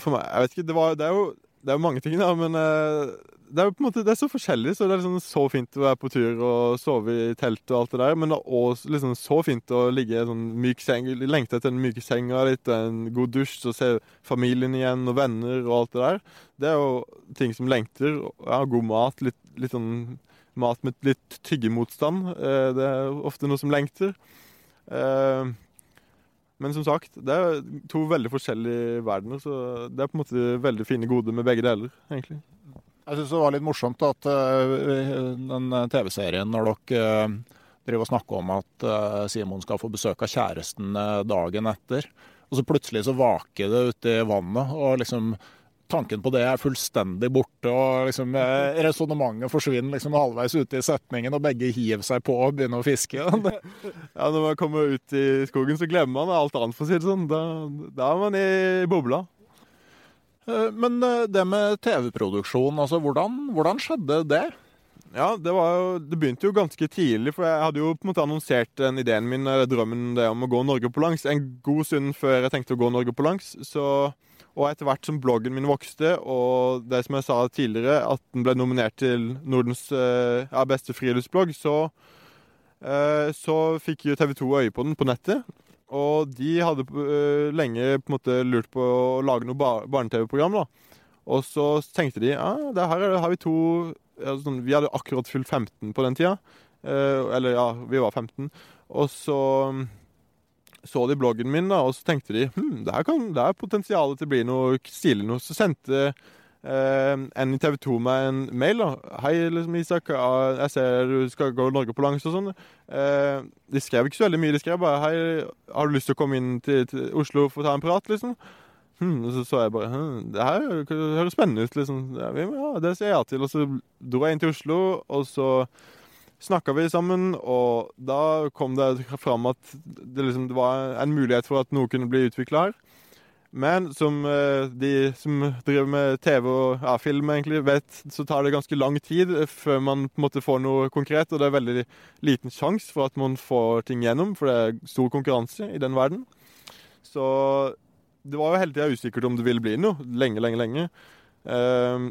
for meg, jeg vet ikke. Det, var, det, er, jo, det er mange ting, da. Men uh, det er jo på en måte, det er så forskjellig. Så det er liksom så fint å være på tur og sove i telt og alt det der. Men det er også liksom så fint å ligge i sånn myk seng. Lengte etter en myk seng og litt en god dusj og se familien igjen og venner og alt det der. Det er jo ting som lengter. Ja, god mat. Litt, litt sånn mat med litt tyggemotstand. Eh, det er ofte noe som lengter. Eh, men som sagt, det er to veldig forskjellige verdener, så det er på en måte veldig fine goder med begge deler, egentlig. Jeg syns det var litt morsomt at uh, den TV-serien, når dere driver og snakker om at Simon skal få besøk av kjæresten dagen etter, og så plutselig så vaker det ute i vannet, og liksom tanken på det er fullstendig borte. og liksom eh, Resonnementet forsvinner liksom halvveis ute i setningen, og begge hiver seg på og begynner å fiske. [laughs] ja, Når man kommer ut i skogen, så glemmer man alt annet, for å si det sånn. Da, da er man i bobla. Eh, men eh, det med TV-produksjon, altså hvordan, hvordan, skjedde det? Ja, det, jo, det, begynte jo ganske tidlig, for jeg hadde jo på en måte annonsert den ideen min, eller drømmen det om å gå Norge på langs, en god stund før jeg tenkte å gå Norge på langs. Så og etter hvert som bloggen min vokste, og det som jeg sa tidligere, at den ble nominert til Nordens eh, ja, beste friluftsblogg, så, eh, så fikk jo TV 2 øye på den på nettet. Og de hadde uh, lenge på en måte lurt på å lage noe bar barne-TV-program. Og så tenkte de ja, det her har vi to sånn, Vi hadde akkurat fylt 15 på den tida. Eller ja, vi var 15. Og så så de bloggen min, da, og så tenkte de hm, det her, kan, det er potensial til å bli noe stilig noe. Så sendte eh, en i TV 2 meg en mail. da. 'Hei, liksom, Isak. Jeg ser du skal gå Norge på langs og sånn.' Eh, de skrev ikke så veldig mye. De skrev bare 'Hei, har du lyst til å komme inn til, til Oslo for å ta en prat?' liksom. Hmm, og så så jeg bare hm, Det her høres spennende ut, liksom. Ja, det sier jeg ja til. Og så dro jeg inn til Oslo, og så snakka vi sammen, og da kom det fram at det, liksom, det var en mulighet for at noe kunne bli utvikla her. Men som eh, de som driver med TV og ja, film, egentlig vet, så tar det ganske lang tid før man på en måte får noe konkret. Og det er veldig liten sjanse for at man får ting gjennom, for det er stor konkurranse i den verden. Så det var jo hele tida usikkert om det ville bli noe. Lenge, lenge, lenge. Um,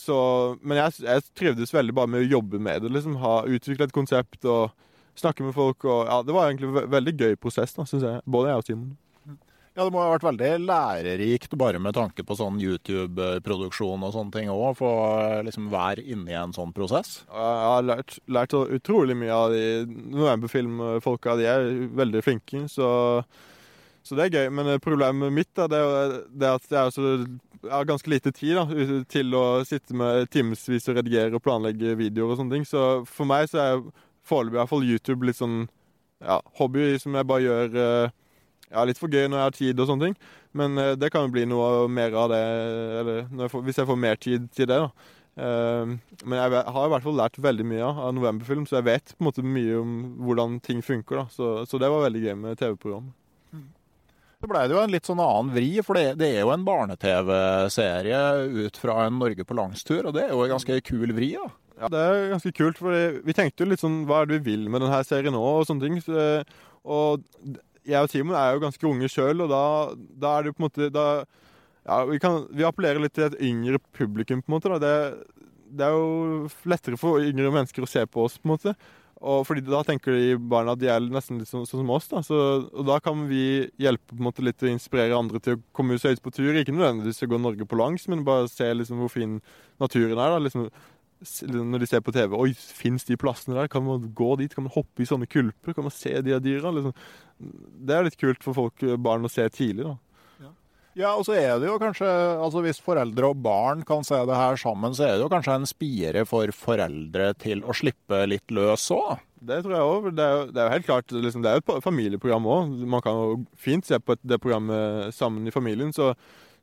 så, men jeg, jeg, trivdes veldig bare med å jobbe med det. liksom, ha Utvikle et konsept og snakke med folk. og ja, Det var egentlig en veldig gøy prosess, da, syns jeg. Både jeg og Simon. Ja, Det må ha vært veldig lærerikt bare med tanke på sånn YouTube-produksjon og sånne ting òg, for liksom være inne i en sånn prosess? Jeg har lært, lært utrolig mye av de novemberfilmfolka. De er veldig flinke, så, så, det er gøy. Men problemet mitt da, det er, det er at jeg, også, jeg, har ganske lite tid da, til å sitte med timevis og redigere og planlegge videoer og sånne ting. Så for meg så er foreløpig YouTube litt sånn ja, hobby som jeg bare gjør ja, litt for gøy når jeg har tid og sånne ting. Men det kan jo bli noe mer av det jeg får, hvis jeg får mer tid til det. da. Men jeg har i hvert fall lært veldig mye av novemberfilm, så jeg vet på en måte mye om hvordan ting funker. da. Så, så det var veldig gøy med TV-programmet. Så blei det jo en litt sånn annen vri, for det, det er jo en barne-TV-serie ut fra en Norge på langstur, og det er jo en ganske kul vri, da. Ja, det er ganske kult, for vi tenkte jo litt sånn Hva er det vi vil med denne serien nå, og sånne ting. Så, og jeg og Timon er jo ganske unge sjøl, og da, da, er det jo på en måte da, ja, vi, kan, vi, appellerer litt til et yngre publikum, på en måte. Det, det, er jo lettere for yngre mennesker å se på oss, på en måte. Og fordi Da tenker de barna at de er nesten litt sånn, sånn som oss. da. Så, og Da kan vi hjelpe på en måte litt å inspirere andre til å komme seg ut på tur. Ikke nødvendigvis å gå Norge på langs, men bare se liksom hvor fin naturen er. da, liksom når de ser på TV Oi, fins de plassene der? Kan man gå dit? Kan man hoppe i sånne kulper? Kan man se de dyra? Liksom. Det er litt kult for folk, barn å se tidlig. da. Ja, og så er det jo kanskje altså Hvis foreldre og barn kan se det her sammen, så er det jo kanskje en spire for foreldre til å slippe litt løs òg? Det tror jeg òg. Det, det, er jo helt klart liksom, Det er jo et familieprogram òg. Man kan jo fint se på det programmet sammen i familien. Så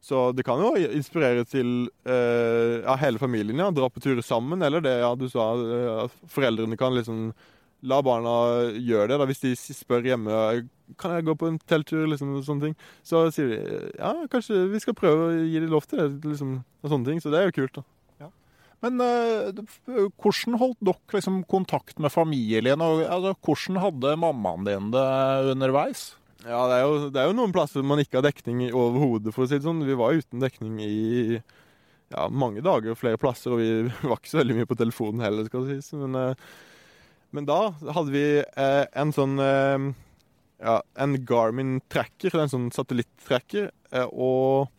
så det kan jo inspirere til eh, ja, hele familien. ja, Dra på turer sammen, eller det ja, du sa, eh, at foreldrene kan liksom la barna gjøre det. da, Hvis de spør hjemme kan jeg gå på en telttur, liksom, sånne ting, så sier de ja, kanskje vi skal prøve å gi dem lov til det. liksom, og sånne ting, Så det er jo kult. da. Men uh, hvordan holdt dere liksom, kontakt med familien? og altså, Hvordan hadde mammaen din det underveis? Ja, det er, jo, det er, jo, noen plasser man ikke har dekning overhodet, for å si det sånn. Vi var uten dekning i ja, mange dager og flere plasser, og vi [laughs] var ikke så veldig mye på telefonen heller, skal det sies. Men, eh, men da hadde vi eh, en sånn eh, ja, en Garmin tracker, en sånn satellitt-tracker, eh, og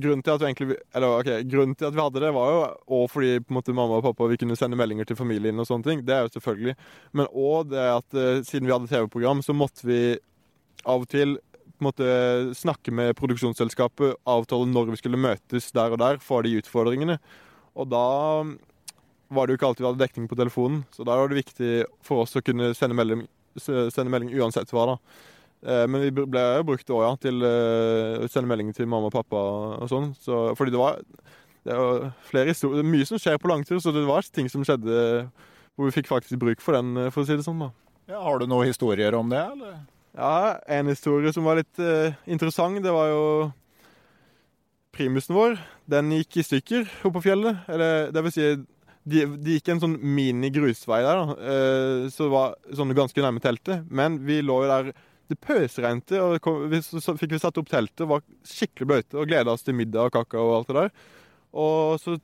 grunnen til at vi egentlig Eller okay, grunnen til at vi hadde det, var jo og fordi på en måte mamma og pappa vi kunne sende meldinger til familien og sånne ting. Det er jo selvfølgelig. Men òg det at uh, siden vi hadde TV-program, så måtte vi av og til måte snakke med produksjonsselskapet, avtale når vi skulle møtes der og der, for de utfordringene. Og da var det jo ikke alltid vi hadde dekning på telefonen, så da var det viktig for oss å kunne sende melding, sende melding uansett hva. da. Eh, men vi ble brukt òg, ja, til eh, å sende melding til mamma og pappa og sånn. Så, fordi det var, det var flere historier, mye som skjer på langtur, så det var ting som skjedde hvor vi fikk faktisk bruk for den, for å si det sånn. da. Ja, har du noen historier om det, eller? Ja, en historie som var litt uh, interessant, det var jo primusen vår. Den gikk i stykker oppe på fjellet. Eller det vil si, de, de gikk en sånn mini-grusvei der, da. Uh, så det var sånn ganske nærme teltet. Men vi lå jo der det pøsregnet, og kom, vi, så fikk vi satt opp teltet, var skikkelig bløte og gleda oss til middag og kaka og alt det der. Og så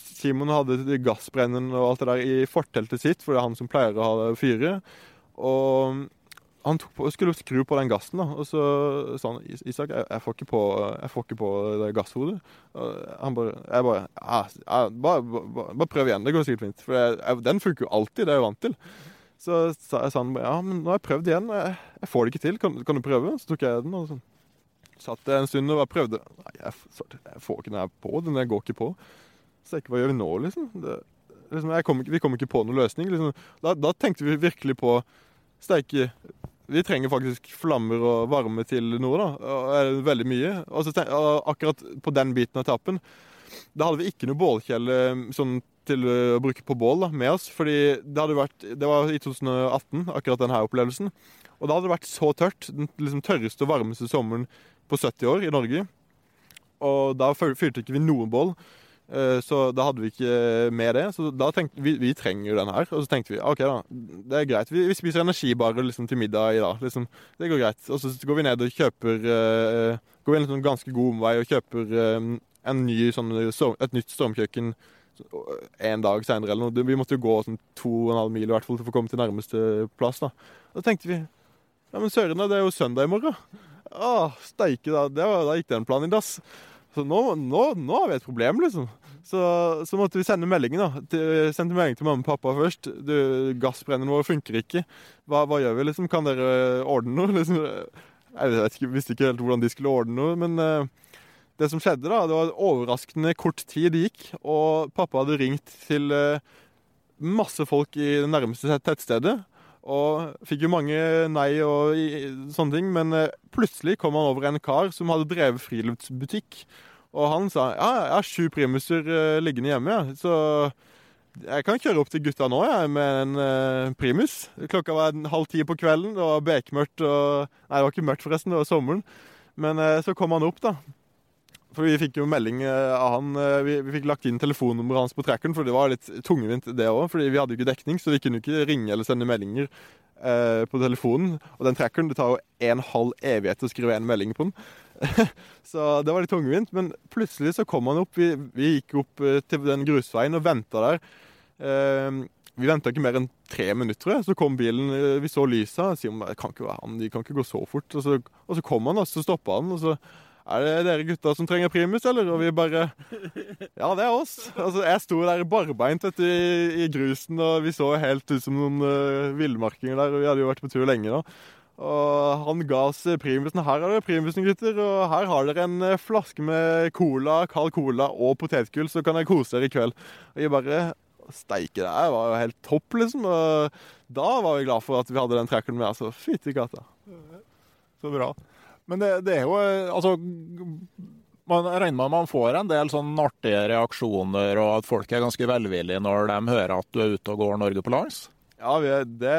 Simon hadde gassbrenneren og alt det der i forteltet sitt, for det er han som pleier å ha fyret. Og han på, skulle skru på den gassen, da, og så sa han Isak, jeg, jeg, får, ikke på, jeg får ikke på det gasshodet. Og han bare Jeg bare ja, bare, bare, bare, prøv igjen, det går sikkert fint. For jeg, den funker jo alltid, det er jeg vant til. Så sa jeg sånn Ja, men nå har jeg prøvd igjen. Jeg, jeg får det ikke til. Kan, kan, du prøve? Så tok jeg den og sånn. Satt jeg en stund og bare prøvde. Nei, jeg, jeg får ikke den her på. Den der går ikke på. Så jeg ikke, hva gjør vi nå, liksom? Det, liksom kom vi kom ikke på noen løsning. Liksom. Da, da, tenkte vi virkelig på steike Vi trenger faktisk flammer og varme til noe, da. Veldig mye. Og så tenk, akkurat på den biten av tappen, da hadde vi ikke noe bålkjele sånn til eh, å bruke på bål da, med oss. Fordi det hadde vært Det var i 2018, akkurat denne opplevelsen. Og da hadde det vært så tørt. Den liksom tørreste og varmeste sommeren på 70 år i Norge. Og da fyr- fyrte ikke vi noen bål. Eh, Så da hadde vi ikke med det. Så da tenkte vi vi trenger den her. Og så tenkte vi OK, da. Det er greit. Vi, vi spiser energibarer liksom, til middag i dag. Liksom. Det går greit. Og så går vi ned og kjøper uh, Går vi en sånn ganske god omvei og kjøper eh, en ny, sånn, et nytt stormkjøkken en dag seinere eller noe. Vi måtte jo gå sånn to og en halv mil i hvert fall for å komme til nærmeste plass. Da Da tenkte vi ja, men søren, det er jo søndag i morgen. Å, steike, da. Det da gikk den planen i dass. Så nå, nå, nå har vi et problem, liksom. Så, så måtte vi sende meldingen da. Til, sendte melding til mamma og pappa først. Du, gassbrenneren vår funker ikke. Hva, hva gjør vi, liksom? Kan dere ordne noe? Liksom, jeg vet ikke, visste ikke helt hvordan de skulle ordne noe, men uh, det som skjedde da, det var overraskende kort tid det gikk, og pappa hadde ringt til uh, masse folk i det nærmeste tettstedet. Og fikk jo mange nei og sånne ting, men eh, plutselig kom han over en kar som hadde drevet friluftsbutikk. Og han sa ja, jeg har sju primuser uh, liggende hjemme, ja. så jeg kan kjøre opp til gutta nå jeg, med en uh, primus. Klokka var en halv ti på kvelden, det var bekmørkt og Nei, det var ikke mørkt, forresten, det var sommeren. Men uh, så kom han opp, da. For vi fikk jo melding av han vi, vi fikk lagt inn telefonnummeret hans på trackeren, for det var litt tungvint det òg. Fordi vi hadde jo ikke dekning, så vi kunne ikke ringe eller sende meldinger på telefonen. Og den trackeren det tar jo en halv evighet å skrive en melding på den. [laughs] så det var litt tungvint. Men plutselig så kom han opp. Vi, vi gikk opp eh, til den grusveien og venta der. Eh, vi venta ikke mer enn tre minutter. Så kom bilen, eh, vi så lysa. og sier det kan ikke være han, de kan ikke gå så fort. Og så, og så kom han, og så stoppa han. og så er det dere gutta som trenger primus, eller? Og vi bare Ja, det er oss. Altså, jeg sto der barbeint vet du, i, i grusen, og vi så helt ut som noen uh, villmarkinger der. og Vi hadde jo vært på tur lenge da. Og han ga oss primusen. Her er det primusen, gutter. Og her har dere en eh, flaske med cola, kald cola og potetgull, så kan dere kose dere i kveld. Og jeg bare Steike, det her var jo helt topp, liksom. Og da var vi glad for at vi hadde den trackeren med. Altså, fytti katta. Så bra. Men det, det er jo eh, Altså man regner med at man får en del sånn artige reaksjoner, og at folk er ganske velvillige når de hører at du er ute og går Norge på langs? Ja, vi er, det,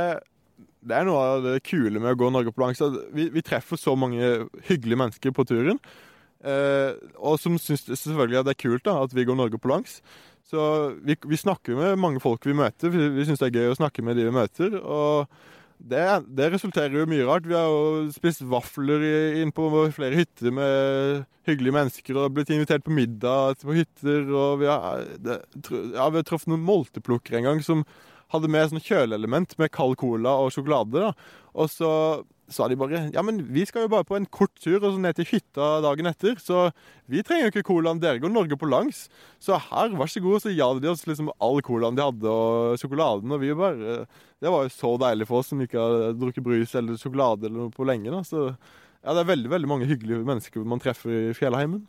det er noe av det kule med å gå Norge på langs. Vi, vi treffer så mange hyggelige mennesker på turen. Eh, og som syns selvfølgelig at det er kult da, at vi går Norge på langs. Så vi, vi snakker med mange folk vi møter. Vi, vi syns det er gøy å snakke med de vi møter. Og det, det resulterer jo mye rart. Vi har jo spist vafler inne inn på flere hytter med hyggelige mennesker og blitt invitert på middag på hytter. Og vi har, ja, vi har truffet noen molteplukkere en gang som hadde med sånn kjøleelement med kald cola og sjokolade. da. Og så sa de bare ja, men vi skal jo bare på en kort tur og så ned til hytta dagen etter. Så vi trenger jo ikke colaen, dere går Norge på langs. Så her, vær så god. Så ga de oss liksom all colaen de hadde og sjokoladen. Og vi bare Det var jo så deilig for oss som ikke har drukket brus eller sjokolade eller noe på lenge. da. Så ja, det er veldig veldig mange hyggelige mennesker man treffer i fjellheimen.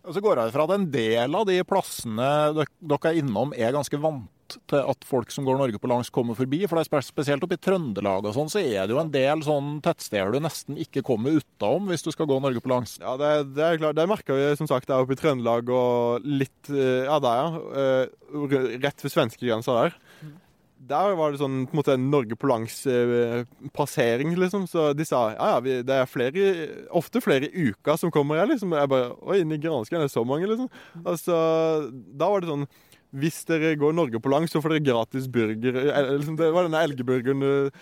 Og så går jeg fra at en del av de plassene dere er innom, er ganske til at folk som går Norge på langs, kommer forbi. For det er spesielt oppe i Trøndelag og sånn, så er det jo en del sånn tettsteder du nesten ikke kommer utenom hvis du skal gå Norge på langs. Ja, det, det er klart. Det merker vi som sagt der oppe i Trøndelag og litt eh, Ja, der, ja. Eh, Rett ved svenskegrensa der. Der var det sånn på en måte Norge på langs-passering, liksom. Så de sa ja, ja, vi, det er flere, ofte flere i uka som kommer her, liksom. Jeg bare Oi, i er det så mange, liksom. Altså, da var det sånn hvis dere går Norge på lang, så får dere gratis burger. Liksom, det var denne elgeburgeren eh,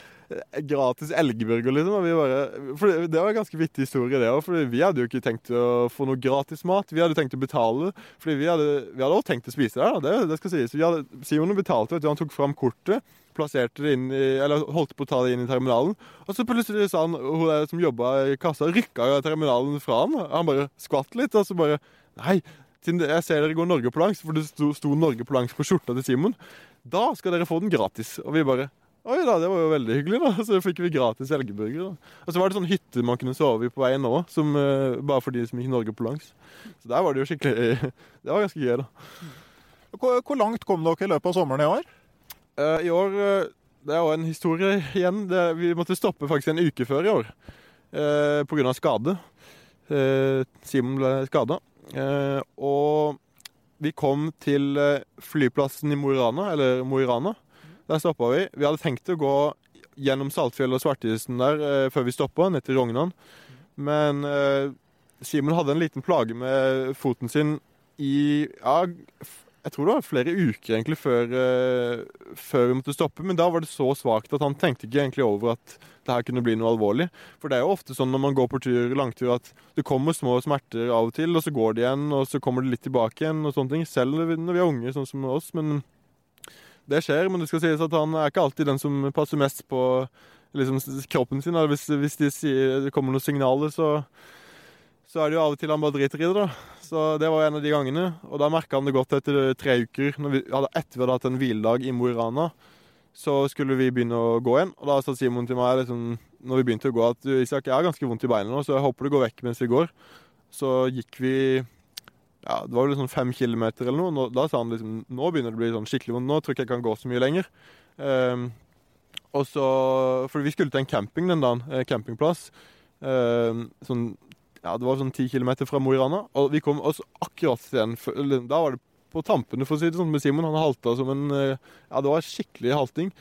Gratis elgeburger, liksom. Og vi bare, for det, var en ganske vittig historie, det òg. For vi hadde jo ikke tenkt å få noe gratis mat. Vi hadde tenkt å betale. Fordi vi hadde, vi også tenkt å spise der. Det, det skal sies. Vi Simon betalte, vet du. Han tok fram kortet. Plasserte det inn i, eller holdt på å ta det inn i terminalen. Og så plutselig sa han, hun der som jobba i kassa, rykka terminalen fra han. Han bare skvatt litt, og så bare Nei, siden jeg ser dere går Norge på langs, for det sto, sto Norge på langs på skjorta til Simon, da skal dere få den gratis. Og vi bare Oi da, det var jo veldig hyggelig, da. [laughs] Så fikk vi gratis elgeburger. da. Og så var det sånn hytte man kunne sove i på veien nå, som, eh, bare for de som gikk Norge på langs. Så der var det jo skikkelig [laughs] Det var ganske gøy, da. Hvor, hvor langt kom dere i løpet av sommeren i år? Uh, I år eh, Det er jo en historie igjen. Det, vi måtte stoppe faktisk en uke før i år uh, pga. skade. Eh, Simon ble skada. Og vi kom til eh, flyplassen i Mo i Rana, eller Mo i Rana. Der stoppa vi. Vi hadde tenkt å gå gjennom Saltfjell og Svartisen der eh, før vi stoppa, ned til Rognan. Men eh, Simon hadde en liten plage med foten sin i ja, jeg tror det var flere uker egentlig før, uh, før vi måtte stoppe. Men da var det så svakt at han tenkte ikke egentlig over at det her kunne bli noe alvorlig. For det er jo ofte sånn når man går på tur, langtur at det kommer små smerter av og til, og så går det igjen, og så kommer det litt tilbake igjen og sånne ting. Selv når vi er unge, sånn som oss. Men det skjer. Men det skal sies at han er ikke alltid den som passer mest på liksom, kroppen sin. Hvis, hvis de det kommer noen signaler, så så er det jo av og til han bare driter i det, da. Så det var en av de gangene. Og da merka han det godt etter tre uker. Når vi hadde etter vi hadde hatt en hviledag i Mo i Rana, så skulle vi begynne å gå igjen. Og da sa Simon til meg liksom, når vi begynte å gå, at Isak, jeg har ganske vondt i beina nå, så jeg håper det går vekk mens vi går. Så gikk vi ja, det var vel sånn fem kilometer eller noe. Da sa han liksom nå begynner det å bli sånn skikkelig vondt. Nå tror jeg ikke jeg kan gå så mye lenger. Um, og så, For vi skulle til en camping den dagen. eh, Campingplass. Um, sånn ja, det var sånn ti kilometer fra Mo i Rana. Og vi kom oss akkurat til den. Da var det på tampene, for å si det sånn, med Simon. Han halta som en eh, Ja, det var skikkelig halting.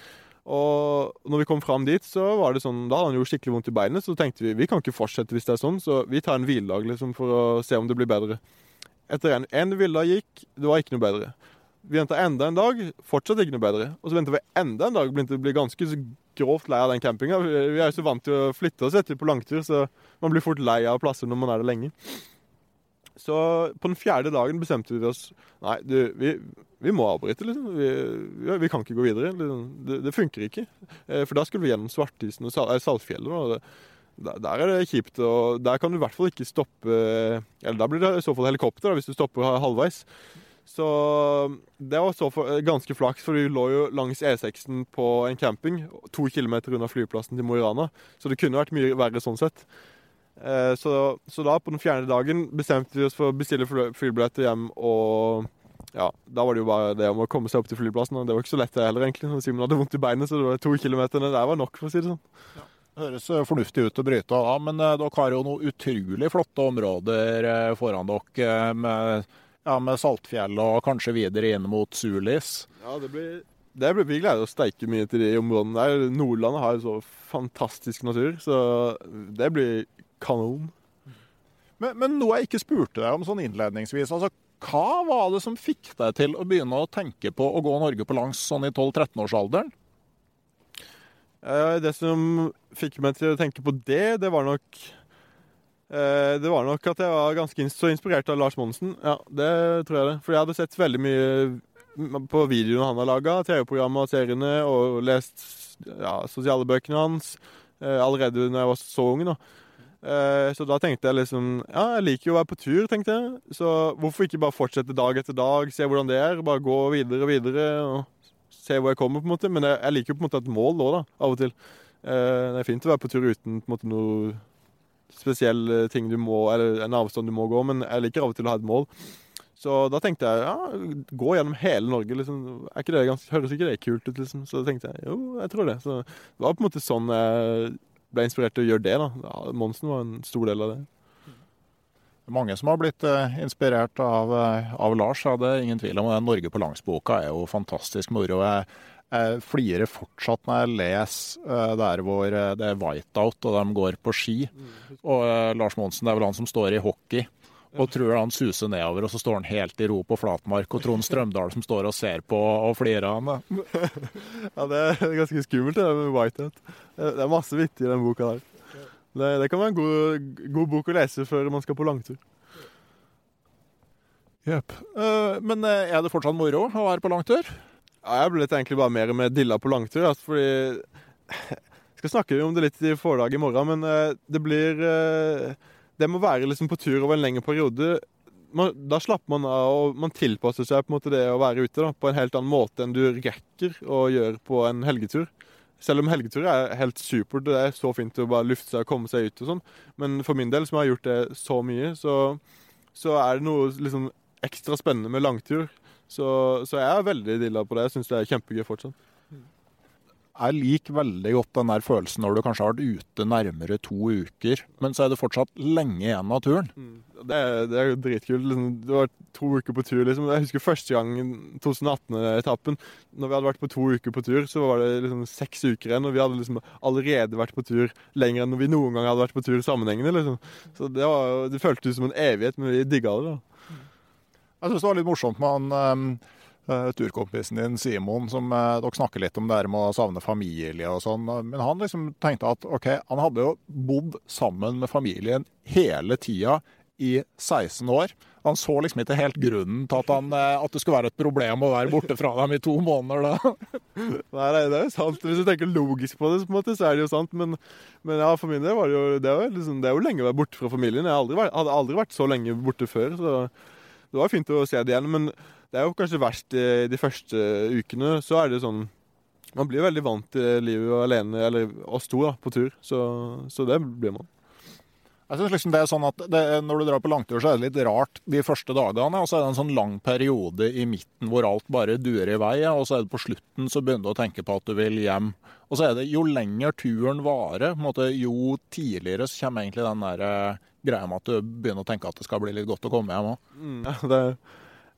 Og når vi kom fram dit, så var det sånn Da hadde han jo skikkelig vondt i beinet, så tenkte vi vi kan ikke fortsette hvis det er sånn, så vi tar en hviledag liksom, for å se om det blir bedre. Etter en, en hviledag gikk, det var ikke noe bedre. Vi venta enda en dag, fortsatt ikke noe bedre. Og så venta vi enda en dag, begynte å bli ganske grovt lei av den campinga. Vi er jo så vant til å flytte oss etter på langtur, så man blir fort lei av plasser når man er der lenge. Så på den fjerde dagen bestemte vi oss Nei, du, vi, vi må avbryte, liksom. Vi, vi, vi kan ikke gå videre. Liksom. Det, det funker ikke. Eh, For da skulle vi gjennom Svartisen og Sal eh, Saltfjellet. Og det, der, er det kjipt. Og der kan du i hvert fall ikke stoppe Eller da blir det i så fall helikopter, hvis du stopper halvveis. Så det var så for, ganske flaks, for vi lå jo langs E6-en på en camping, to kilometer unna flyplassen til Mo i Rana. Så det kunne vært mye verre sånn sett. Eh, Så, så da, på den fjerde dagen, bestemte vi oss for å bestille fly- flybilletter hjem. Og ja, da var det jo bare det om å komme seg opp til flyplassen. Og det var ikke så lett det heller, egentlig. når Simon hadde vondt i beinet, så det var to kilometer ned der var nok, for å si det sånn. Høres eh, fornuftig ut å bryte av, men eh, dere har jo noen utrolig flotte områder eh, foran dere eh, med, ja, med Saltfjell og kanskje videre inn mot Sulis. Ja, det blir, det blir Vi gleder oss steike mye til de områdene der. Nordlandet har jo så fantastisk natur, så det blir kanon. Men, men noe jeg ikke spurte deg om sånn innledningsvis, altså hva var det som fikk deg til å begynne å tenke på å gå Norge på langs sånn i 12-13-årsalderen? Eh, Det som fikk meg til å tenke på det, det var nok Det var nok at jeg var ganske så inspirert av Lars Monsen. Ja, det tror jeg det. For jeg hadde sett veldig mye på videoene han har laga, TV-programmet og seriene, og lest ja, sosiale bøkene hans eh, allerede da jeg var så ung. da. Eh, Så da tenkte jeg liksom Ja, jeg liker jo å være på tur, tenkte jeg. Så hvorfor ikke bare fortsette dag etter dag, se hvordan det er? Bare gå videre og videre og se hvor jeg kommer, på en måte. Men jeg, liker jo på en måte et mål òg, da, av og til. Eh, Det er fint å være på tur uten på en måte noe spesielle ting du må, eller en avstand du må gå, men jeg liker av og til å ha et mål. Så da tenkte jeg ja, gå gjennom hele Norge, liksom. Er ikke det ganske, høres ikke det kult ut, liksom? Så tenkte jeg jo, jeg tror det. Så det var på en måte sånn jeg ble inspirert til å gjøre det, da. Monsen var en stor del av det. Mange som har blitt eh, inspirert av, eh, av Lars, er ingen tvil om. Det. Norge på langs-boka er jo fantastisk moro. Jeg, jeg flirer fortsatt når jeg leser eh, der hvor eh, det er whiteout og de går på ski. Og eh, Lars Monsen, det er vel han som står i hockey. Og tror han suser nedover, og så står han helt i ro på flatmark. Og Trond Strømdal som står og ser på og flirer av han. [laughs] Ja, det er ganske skummelt, det med Whitehead. Det er masse vittig i den boka der. Det, det kan være en god, god bok å lese før man skal på langtur. Jepp. Eh, Men eh, er det fortsatt moro å være på langtur? Ja, jeg ble egentlig bare mer med dilla på langtur, altså, fordi Jeg [laughs] skal snakke om det litt i foredraget i morgen, men eh, det blir eh, Det må være liksom på tur over en lengre periode. Man, da slapper man av, og man tilpasser seg på en måte det å være ute da, på en helt annen måte enn du rekker å gjøre på en helgetur. Selv om helgetur er helt supert, det er så fint å bare lufte seg og komme seg ut og sånn. Men for min del, som har gjort det så mye, så, så er det noe liksom ekstra spennende med langtur. Så, så jeg er veldig dilla på det. Jeg syns det er kjempegøy fortsatt. jeg liker veldig godt den der følelsen når du kanskje har vært ute nærmere to uker, men så er det fortsatt lenge igjen av turen. Det er, det er dritkult. Liksom. Det var to uker på tur. Liksom. Jeg husker første gang 2018-etappen. Når vi hadde vært på to uker på tur, så var det liksom seks uker igjen. Og vi hadde liksom allerede vært på tur lenger enn når vi noen gang hadde vært på tur sammenhengende. Liksom. Så det, var, det føltes som en evighet, men vi digga det. da. Jeg syns det var litt morsomt med han uh, turkompisen din Simon, som uh, dere snakker litt om det her med å savne familie og sånn. Men han liksom tenkte at OK, han hadde jo bodd sammen med familien hele tida i 16 år. Han så liksom ikke helt grunnen til at, han, at det skulle være et problem å være borte fra dem i to måneder da. [laughs] Nei, nei, det er jo sant. Hvis du tenker logisk på det, på måte, så er det jo sant. Men, men ja, for min del var det jo det jo, liksom, det er jo lenge å være borte fra familien. Jeg aldri vært, hadde aldri vært så lenge borte før. så det var fint å se det igjen, men det er jo kanskje verst de første ukene. Så er det sånn Man blir veldig vant til livet alene, eller oss to, da, på tur. Så, så det blir man. Jeg synes liksom det er sånn at det, Når du drar på langtur, så er det litt rart de første dagene. Og så er det en sånn lang periode i midten hvor alt bare durer i vei. Og så er det på slutten så begynner du å tenke på at du vil hjem. Og så er det jo lenger turen varer, jo tidligere så kommer egentlig den der eh, greia med at du begynner å tenke at det skal bli litt godt å komme hjem òg. Mm, ja, det,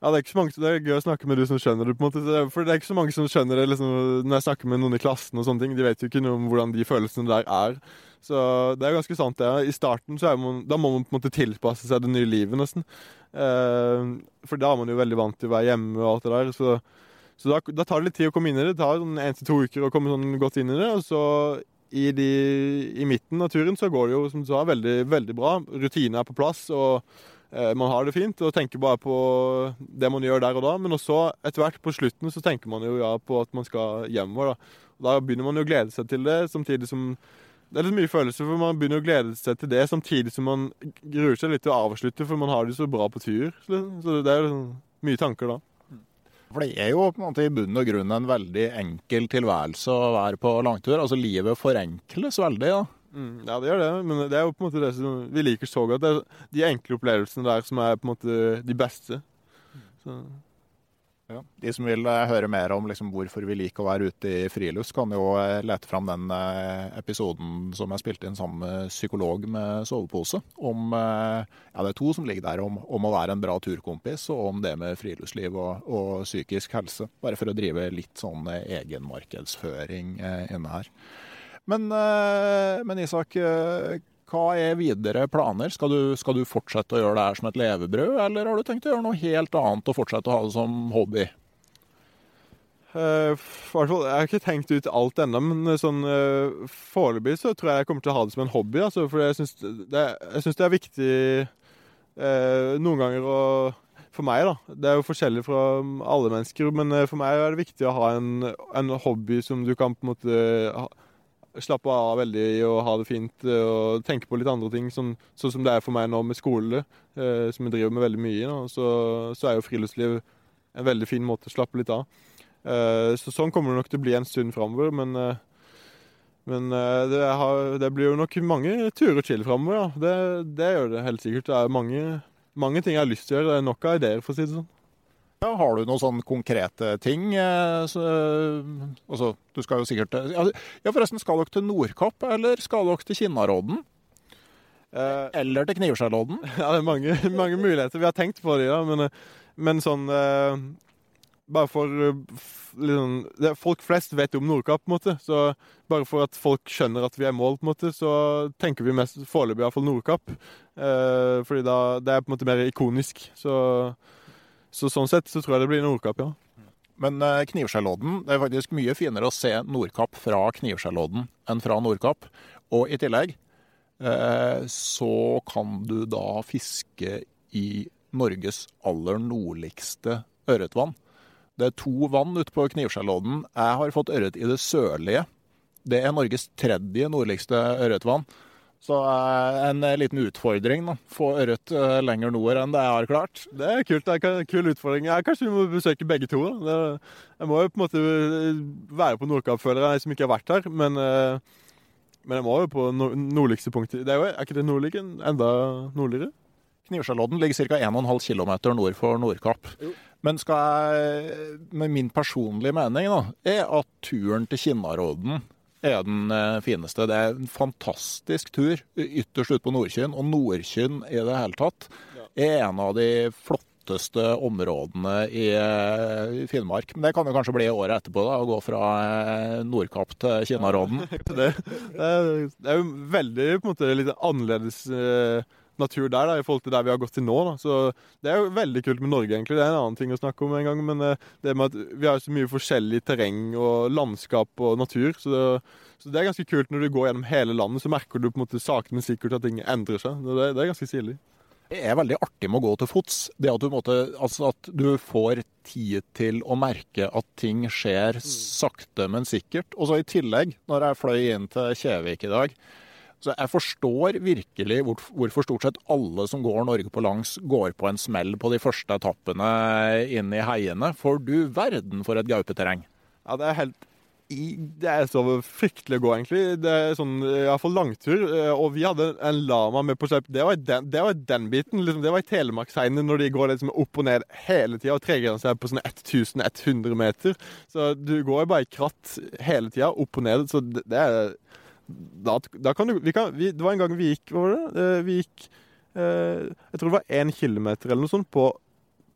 ja, er ikke så mange, det er gøy å snakke med du som skjønner det. på en måte. For det er ikke så mange som skjønner det liksom, når jeg snakker med noen i klassen. og sånne ting. De vet jo ikke noe om hvordan de følelsene der er. Så det er ganske sant, det. I starten så man, da må man på en måte tilpasse seg det nye livet, nesten. Eh, for da er man jo veldig vant til å være hjemme og alt det der. Så, så da, da, tar det litt tid å komme inn i det. Det tar sånn én til to uker å komme sånn godt inn i det. Og så i, de, i midten av turen så går det jo, som du sa, veldig, veldig bra. Rutinene er på plass. og eh, man har det fint og tenker bare på det man gjør der og da. Men også etter hvert på slutten så tenker man jo ja på at man skal hjemover. Da. Og da begynner man jo å glede seg til det, samtidig som det er litt mye følelser, for man begynner å glede seg til det, samtidig som man gruer seg litt til å avslutte, for man har det så bra på tur. Så det er jo mye tanker da. For det er jo på en måte i bunn og grunn en veldig enkel tilværelse å være på langtur. Altså livet forenkles veldig, da. Mm, ja, det gjør det, men det er jo på en måte det som vi liker så godt. Det er de enkle opplevelsene der som er på en måte de beste. Så. Ja. De som vil uh, høre mer om liksom, hvorfor vi liker å være ute i frilufts, kan jo uh, lete fram den uh, episoden som jeg spilte inn sammen med psykolog med sovepose. Om, ja, det er to som ligger der om, om, å være en bra turkompis, og om det med friluftsliv og, og psykisk helse. Bare for å drive litt sånn egenmarkedsføring inne her. Men, men Isak, hva er videre planer? Skal du, skal du, fortsette å gjøre det her som et levebrød, eller har du tenkt å gjøre noe helt annet og fortsette å ha det som hobby? Uh, jeg har ikke tenkt ut alt ennå, men sånn, uh, foreløpig så tror jeg jeg kommer til å ha det som en hobby. Altså, for jeg syns det, det, er viktig uh, noen ganger å For meg, da. Det er jo forskjellig fra alle mennesker, men for meg er det viktig å ha en, en hobby som du kan på en måte ha, slappe av veldig å ha det fint eh, og tenke på litt andre ting. Sånn, sånn som det er for meg nå med skole, eh, som jeg driver med veldig mye. Så, så, er jo friluftsliv en veldig fin måte å slappe litt av. Eh, så sånn kommer det nok til å bli en stund framover. Men, eh, men eh, det, har, det, blir jo nok mange turer til framover. Ja. Det, det, gjør det helt sikkert. Det er mange, mange ting jeg har lyst til å gjøre. Det er nok av ideer, for å si det sånn. Ja, har du noen sånne konkrete ting? Eh, så, altså, du skal jo sikkert Ja, forresten, skal dere til Nordkapp, eller skal dere til Kinnarodden? Eh, eller til Knivskjærlodden? [laughs] Ja, det er mange, mange, muligheter. Vi har tenkt på det, ja, men, men sånn eh, Bare for liksom, Folk flest vet om Nordkapp, på en måte. Så bare for at folk skjønner at vi er mål, på en måte, så tenker vi mest foreløpig iallfall Nordkapp. Eh, fordi da, det er på en måte mer ikonisk. Så så sånn sett så tror jeg det blir Nordkapp, ja. Men uh, Knivskjærlodden, det er faktisk mye finere å se Nordkapp fra Knivskjellodden enn fra Nordkapp. Og i tillegg uh, så kan du da fiske i Norges aller nordligste ørretvann. Det er to vann ute på Knivskjellodden. Jeg har fått ørret i det sørlige. Det er Norges tredje nordligste ørretvann. Så uh, en uh, liten utfordring. da. Få ørret uh, lenger nord enn det jeg har klart. Det er kult. Det er en kul utfordring. Jeg, kanskje vi må besøke begge to. da. Det, jeg må jo på en måte være på Nordkapp, føler jeg, som ikke har vært her. Men, men jeg må jo på nord nordligste punktet. Det er, jo, er ikke det nordlige enda nordligere? Knivskjellodden ligger ca. 1,5 km nord for Nordkapp. Men skal jeg, med min personlige mening da, er at turen til Kinnarodden er den eh, fineste. Det er en fantastisk tur ytterst ute på Nordkyn, Og Nordkyn i det hele tatt er en av de flotteste områdene i eh, Finnmark. Men det kan jo kanskje bli året etterpå, da, å gå fra eh, Nordkapp til Kinnarodden. [laughs] Det, det, er, det er jo veldig på en måte litt annerledes natur der da, i forhold til der vi har gått til nå. da. Så Det er jo veldig kult med Norge, egentlig. Det er en annen ting å snakke om en gang. Men eh, det med at vi har så mye forskjellig terreng og landskap og natur. Så det, så det er ganske kult når du går gjennom hele landet, så merker du på en måte sakte, men sikkert at ting endrer seg. Det, det er ganske stilig. Det er veldig artig med å gå til fots. Det at du, måtte, altså at du får tid til å merke at ting skjer sakte, men sikkert. Og så i tillegg, når jeg fløy inn til Kjevik i dag så Jeg forstår virkelig hvorfor stort sett alle som går Norge på langs, går på en smell på de første etappene inn i heiene. For du verden for et gaupeterreng. Ja, det er helt Det er så fryktelig å gå, egentlig. Det er sånn, Iallfall langtur. eh, Og vi hadde en lama med på slepp. Det var den, det var den biten. Liksom, det var i Telemarksheiene når de går liksom opp og ned hele tida. Og tregrenser seg på sånn 1100 meter. Så du går bare i kratt hele tida, opp og ned. Så det, det er da, da kan du vi kan, vi, Det var en gang vi gikk var det? Eh, Vi gikk eh, Jeg tror det var én kilometer eller noe sånt på,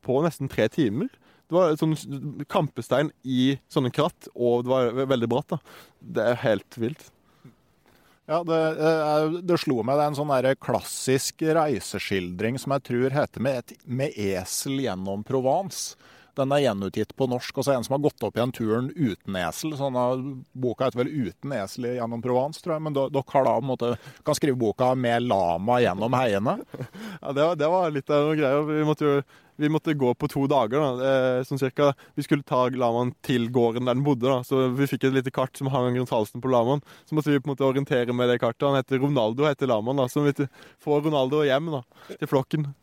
på nesten tre timer. Det var sånn kampestein i sånne kratt, og det var veldig bratt. da. Det er helt vilt. Ja, det, eh, det slo meg. Det er en sånn der klassisk reiseskildring som jeg tror heter med, et, 'Med esel gjennom Provence'. Den er gjenutgitt på norsk. Og så er det en som har gått opp igjen turen uten esel. Sånn boka heter vel 'Uten esel gjennom Provence', tror jeg. Men dere da måte, kan skrive boka 'Med lama gjennom heiene'. [laughs] Ja, det var, det var litt av noe greier. Vi måtte jo vi måtte gå på to dager. da, eh, sånn cirka. Vi skulle ta lamaen til gården der den bodde. da, Så vi fikk et lite kart som hang rundt halsen på lamaen. Så måtte vi på en måte orientere med det kartet. Han heter Ronaldo, heter lamaen. da, Så vi får Ronaldo hjem da, til flokken.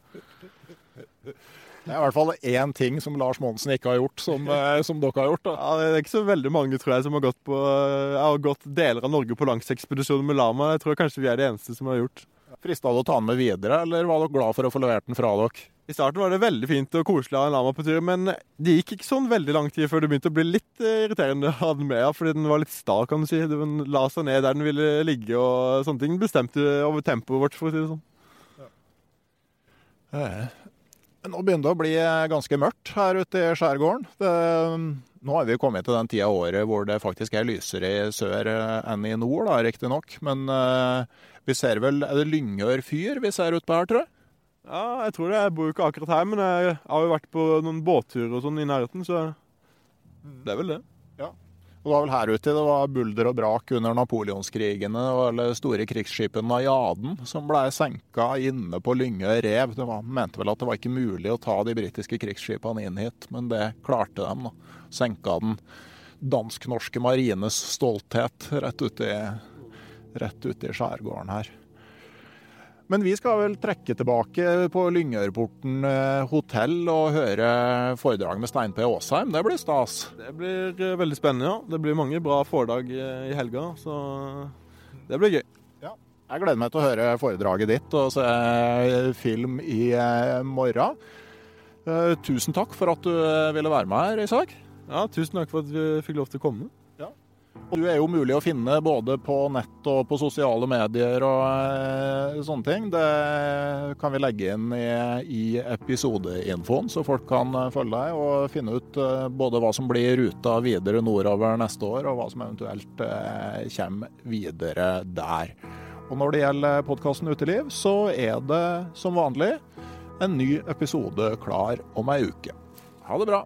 Det er i hvert fall én ting som Lars Monsen ikke har gjort, som, eh, som dere har gjort. da. Ja, Det er ikke så veldig mange tror jeg, som har gått, på, har gått deler av Norge på langsekspedisjon med lama. Jeg tror kanskje vi er de eneste som har gjort. Frista det å ta den med videre, eller var dere glad for å få levert den fra dere? I starten var det veldig fint og koselig å ha en lama på tur, men det gikk ikke sånn veldig lang tid før det begynte å bli litt eh, irriterende å ha den med, fordi den var litt sta, kan du si. Den la seg ned der den ville ligge og sånne ting. Bestemte over tempoet vårt, for å si det sånn. Eh, Nå begynner det å bli ganske mørkt her ute i skjærgården. Det, nå har vi kommet til den tida av året hvor det faktisk er lysere i sør eh, enn i nord, riktignok. Men uh, vi ser vel Er det Lyngør fyr vi ser utpå her, tror jeg? Ja, jeg tror det. Jeg bor jo ikke akkurat her, men jeg har jo vært på noen båtturer og sånn i nærheten, så det er vel det. Og det var vel her ute det var bulder og brak under napoleonskrigene og alle store krigsskipene Najaden som ble senka inne på Lyngøy rev. De mente vel at det var ikke mulig å ta de britiske krigsskipene inn hit, men det klarte de. da. Senka den dansk-norske marines stolthet rett ute i, rett ute i skjærgården her. Men vi skal vel trekke tilbake på Lyngørporten eh, hotell og høre foredrag med Stein P. Aasheim. Det blir stas. Det blir eh, veldig spennende, ja. Det blir mange bra foredrag eh, i helga, så det blir gøy. Jeg gleder meg til å høre foredraget ditt og se film i morgen. Tusen takk for at du ville være med her, Isak. Ja, tusen takk for at vi fikk lov til å komme. Du er jo mulig å finne både på nett og på sosiale medier og eh, sånne ting. Det kan vi legge inn i, i episodeinfoen, så folk kan eh, følge deg og finne ut eh, både hva som blir ruta videre nordover neste år, og hva som eventuelt kommer videre der. Og når det gjelder podkasten Uteliv, så er det som vanlig en ny episode klar om ei uke. Ha det bra.